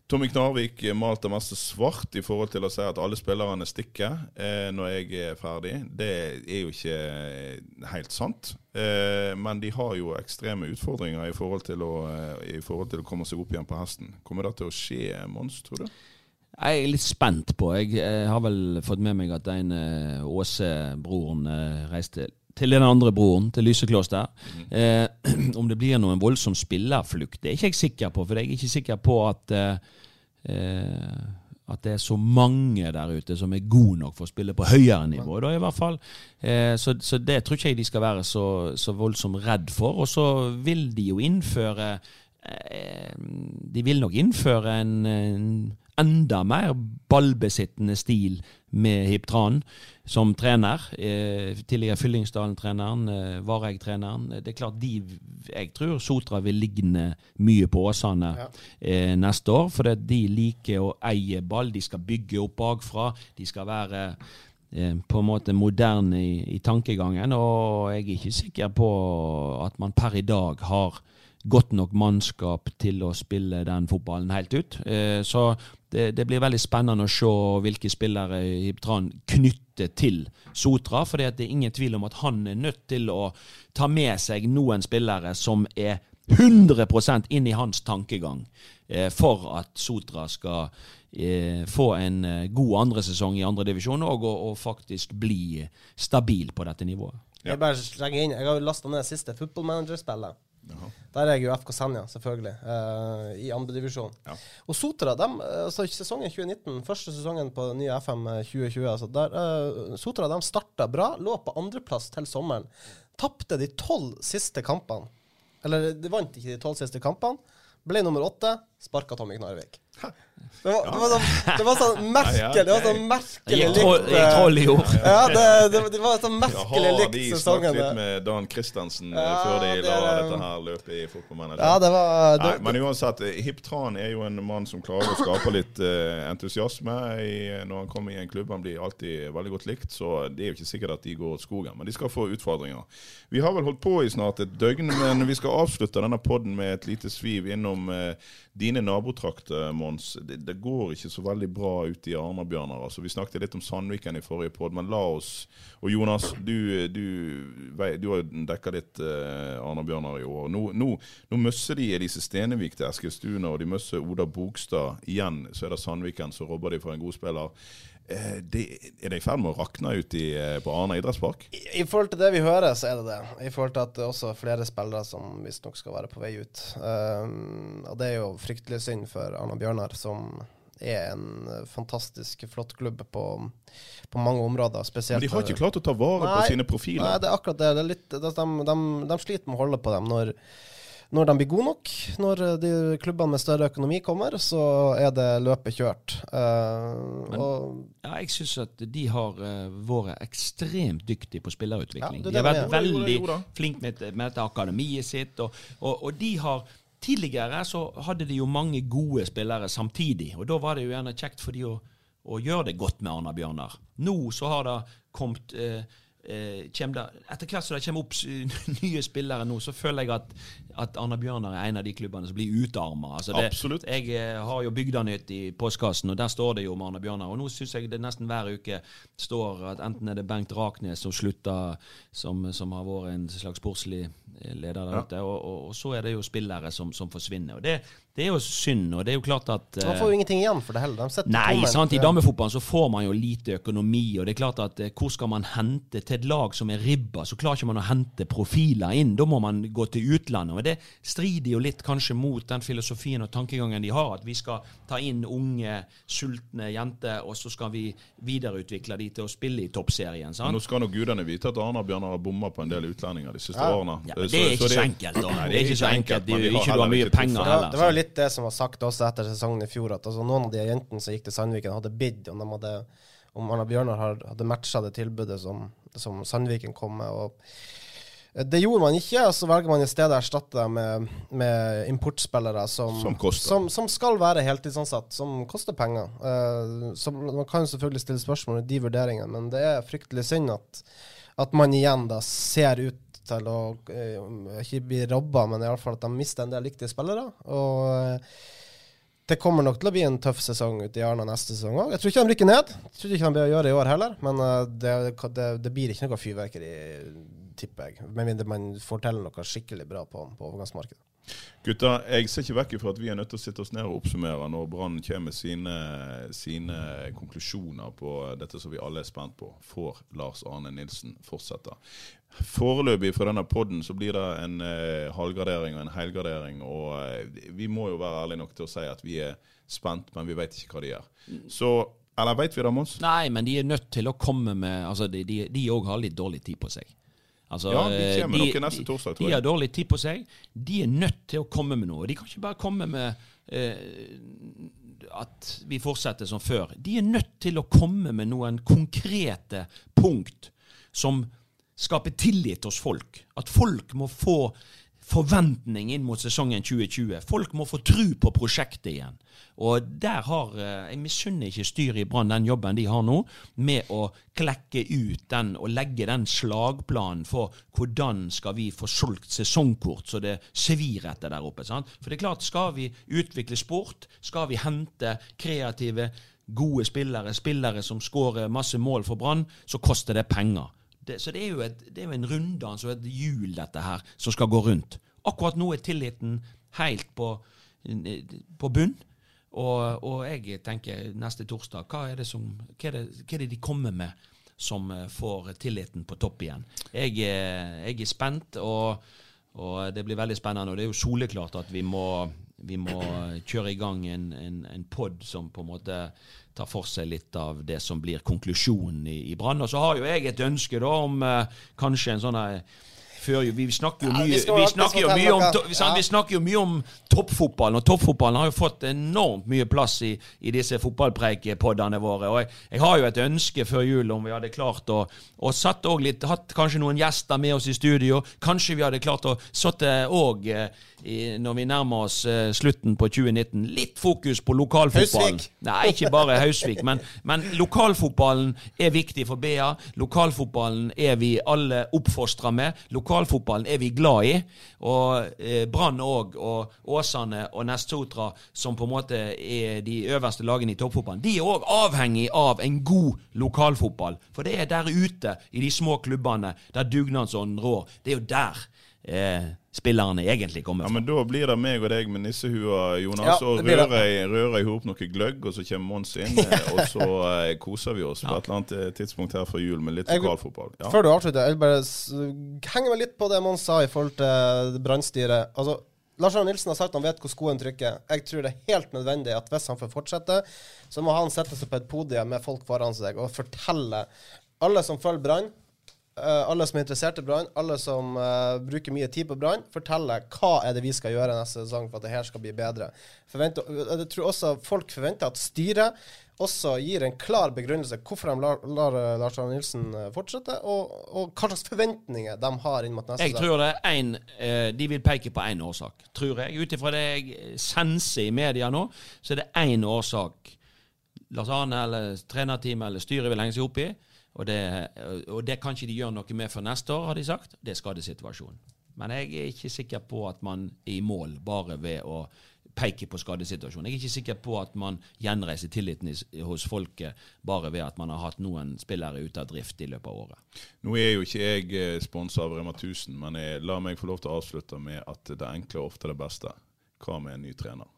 Tommy Knarvik malte masse svart i forhold til å si at alle spillerne stikker eh, når jeg er ferdig. Det er jo ikke eh, helt sant. Eh, men de har jo ekstreme utfordringer i forhold, å, eh, i forhold til å komme seg opp igjen på hesten. Kommer det til å skje, Mons, tror du? Jeg er litt spent på. Jeg, eh, har vel fått med meg at den eh, Åse-broren eh, reiste til den andre broren, til Lysekloster. Eh, om det blir noen voldsom spillerflukt, det er ikke jeg sikker på. For jeg er ikke sikker på at eh, eh, at det er så mange der ute som er gode nok for å spille på høyere nivå. Da i hvert fall. Eh, så, så det tror ikke jeg de skal være så, så voldsomt redd for. Og så vil de jo innføre eh, De vil nok innføre en, en enda mer ballbesittende stil med Hip Tran som trener. Eh, tidligere Fyllingsdalen-treneren, eh, Vareg-treneren. Det er klart de Jeg tror Sotra vil ligne mye på Åsane eh, neste år, For de liker å eie ball. De skal bygge opp bakfra. De skal være eh, på en måte moderne i, i tankegangen. Og jeg er ikke sikker på at man per i dag har godt nok mannskap til å spille den fotballen helt ut. Eh, så det, det, blir veldig spennende å se hvilke spillere Hibtran knytter til Sotra. For det er ingen tvil om at han er nødt til å ta med seg noen spillere som er 100% inn i hans tankegang eh, for at Sotra skal eh, få en god andre sesong i andredivisjon og, og, faktisk bli stabil på dette nivået. Ja. Jeg bare legger inn, jeg har lasta ned siste Football Manager-spillet. Der er jeg jo FK Senja, selvfølgelig, uh, i andredivisjon. Ja. Og Sotra, dem, altså sesongen 2019, første sesongen på nye FM 2020 altså der, uh, Sotra de starta bra, lå på andreplass til sommeren. Tapte de tolv siste kampene. Eller de vant ikke de tolv siste kampene. Ble nummer åtte, sparka Tommy Knarvik. Det var, det, var sånn, det var sånn merkelig Det var sånn merkelig likt Gikk troll i ord. Ja, det, det, det, var sånn merkelig likt sesongen. Har de snakket litt med Dan Kristiansen ja, før de la dette her løpet i fotballmanager? Ja, det var Nei, Men uansett, Hip Tran er jo en mann som klarer å skape litt uh, entusiasme i, når han kommer i en klubb. Han blir alltid veldig godt likt, så det er jo ikke sikkert at de går skogen. Men de skal få utfordringer. Vi har vel holdt på i snart et døgn, men vi skal avslutte denne poden med et lite sviv innom uh, dine nabotrakter, Mons. Det, det, går ikke så veldig bra ute i Arna-Bjørnar. Altså, vi snakket litt om Sandviken i forrige pod, men la oss Og Jonas, du, du, du har dekka litt eh, Arna-Bjørnar i år. Nå, nå, nå møsser de Elise Stenevik til Eskilstuna, og de møsser Oda Bogstad. Igjen så er det Sandviken som robber de for en god spiller. Eh, det, er det i ferd med å rakne ut i, eh, på Arna idrettspark? I, I, forhold til det vi hører, så er det det. I forhold til at det er også flere spillere som visstnok skal være på vei ut. Um, og det er jo fryktelig synd for Arna Bjørnar, som er en fantastisk flott klubb på, på mange områder. Men de har ikke klart å ta vare nei, på sine profiler? Nei, det er akkurat det. det litt, de, de, de, sliter med å holde på dem når når de blir gode nok, når de klubbene med større økonomi kommer, så er det løpet kjørt. Uh, Men, ja, jeg syns at de har uh, vært ekstremt dyktige på spillerutvikling. Ja, de har vært veldig flinke med, med, dette akademiet sitt, og, og, og de har Tidligere så hadde de jo mange gode spillere samtidig, og da var det jo gjerne kjekt for de å, å gjøre det godt med Arna Bjørnar. Nå så har det kommet eh, eh, det, Etter hvert som det kommer opp nye spillere nå, så føler jeg at at Arna Bjørnar er en av de klubbene som blir utarma. Altså Absolutt. Jeg eh, har jo Bygdanytt i postkassen, og der står det jo om Arna Bjørnar. Og nå syns jeg det nesten hver uke står at enten er det Bengt Raknes som slutta, som, som, har vært en slags sportslig leder der ute, og, og, og, så er det jo spillere som, som forsvinner. Og det, det er jo synd, og det er jo klart at Man får jo ingenting igjen for det heller. De nei, sant, i damefotballen så får man jo lite økonomi, og det er klart at eh, hvor skal man hente til et lag som er ribba, så klarer ikke man å hente profiler inn. Da må man gå til utlandet. og det strider jo litt kanskje mot den filosofien og tankegangen de har, at vi skal ta inn unge, sultne jenter, og så skal vi videreutvikle de til å spille i toppserien. Sant? Men nå skal nok gudene vite at Arna Bjørnar har bomma på en del utlendinger de siste ja. årene. Ja, men det er ikke så, så enkelt, da. Nei, det er ikke så enkelt. De, ikke du har mye penger heller. Det var jo litt det som var sagt også etter sesongen i fjor, at altså, noen av de jentene som gikk til Sandviken, hadde bidd om de hadde om Arna Bjørnar hadde matcha det tilbudet som, som Sandviken kom med. og det gjorde man ikke, og så velger man i stedet å erstatte det med, med importspillere som, som, som, som, skal være heltidsansatt, som koster penger. Uh, så man kan selvfølgelig stille spørsmål ved de vurderingene, men det er fryktelig synd at, at man igjen da ser ut til å uh, ikke bli robba, men iallfall at de mister en del viktige spillere. Og uh, det kommer nok til å bli en tøff sesong ute i Arna neste sesong òg. Jeg tror ikke de rykker ned. Jeg tror ikke de blir å gjøre i år heller, men det, det, det blir ikke noe fyrverkeri tipper jeg. Med mindre man får til noe skikkelig bra på, på overgangsmarkedet. Gutta, jeg ser ikke vekk fra at vi er nødt til å sitte oss ned og oppsummere når Brann kommer med sine, sine, konklusjoner på dette som vi alle er spent på. Får Lars Arne Nilsen fortsette? Foreløpig fra denne podden så blir det en eh, halvgradering og en helgradering. Og eh, vi må jo være ærlige nok til å si at vi er spent, men vi vet ikke hva de gjør. Så eller vet vi det, Mons? Nei, men de er nødt til å komme med altså De òg har litt dårlig tid på seg. Altså, ja, de kommer de, neste torsdag, tror jeg. De har dårlig tid på seg. De er nødt til å komme med noe. De kan ikke bare komme med eh, at vi fortsetter som før. De er nødt til å komme med noen konkrete punkt som skaper tillit hos folk. At folk må få forventning inn mot sesongen 2020. Folk må få tru på prosjektet igjen. Og der har eh, Jeg misunner ikke styret i Brann den jobben de har nå, med å klekke ut den og legge den slagplanen for hvordan skal vi få solgt sesongkort så det svir etter der oppe. Sant? For det er klart, skal vi utvikle sport, skal vi hente kreative, gode spillere, spillere som skårer masse mål for Brann, så koster det penger. Det, så det er jo, et, det er jo en runddans og et hjul, dette her, som skal gå rundt. Akkurat nå er tilliten helt på, på bunn. Og, og, jeg tenker neste torsdag, hva er, som, hva, er det, hva er det, de kommer med som eh, får tilliten på topp igjen? Jeg, jeg er spent, og, og, det blir veldig spennende. Og det er jo soleklart at vi må, vi må kjøre i gang en, en, en pod som på en måte tar for seg litt av det som blir konklusjonen i, i Brann. Og så har jo jeg et ønske da om eh, kanskje en sånn før Vi snakker jo mye, vi snakker jo mye om, vi snakker jo mye om toppfotballen, og toppfotballen har jo fått enormt mye plass i, i disse fotballpreikepoddene våre. og jeg, jeg, har jo et ønske før jul om vi hadde klart å, og satt litt, hatt kanskje noen gjester med oss i studio. Kanskje vi hadde klart å satt òg når vi nærmer oss uh, slutten på 2019. Litt fokus på lokalfotballen. Høysvik. Nei, ikke bare Hausvik, men, men, lokalfotballen er viktig for BA. Lokalfotballen er vi alle oppfostra med. Lokalfotballen er vi glad i. Og eh, Brann òg, og Åsane og Nestotra, som på en måte er de øverste lagene i toppfotballen, de er òg avhengig av en god lokalfotball. For det er der ute, i de små klubbene, der dugnadsånden rår. Det er jo der eh, spillerne egentlig kommer fra. Ja, Men da blir det meg og deg med nissehua, Jonas, ja, og rører i hop noe gløgg, og så kommer Mons inn, eh, og så eh, koser vi oss ja. på et eller annet eh, tidspunkt her før jul med litt lokalfotball. Ja. Før du avslutter, jeg vil bare henge meg litt på det Mons sa i forhold til brannstyret. Altså, Lars Arne Nilsen har sagt han vet hvor skoen trykker. Jeg tror det er helt nødvendig at hvis han får fortsette, så må han sette seg på et podium med folk foran seg og fortelle alle som følger Brann alle som er interessert i Brann, alle som uh, bruker mye tid på Brann, forteller hva er det vi skal gjøre neste sesong for at det her skal bli bedre. Forventer, jeg tror også folk forventer at styret også gir en klar begrunnelse hvorfor de lar, lar eh, Lars Arne Nilsen fortsette, og, og, hva slags forventninger de har inn mot neste sesong. Jeg tror det er en, De vil peke på én årsak, tror jeg. Ut ifra det jeg senser i media nå, så er det én årsak Lars Arne eller trenerteamet eller styret vil henge seg opp i. Og det, og det kan ikke de gjøre noe med for neste år, har de sagt. Det er skadesituasjonen. Men jeg er ikke sikker på at man er i mål bare ved å peke på skadesituasjonen. Jeg er ikke sikker på at man gjenreiser tilliten hos folket bare ved at man har hatt noen spillere ute av drift i løpet av året. Nå er jo ikke jeg eh, sponsa av Rema 1000, men jeg, la meg få lov til å avslutte med at det enkle er ofte det beste. Hva med en ny trener?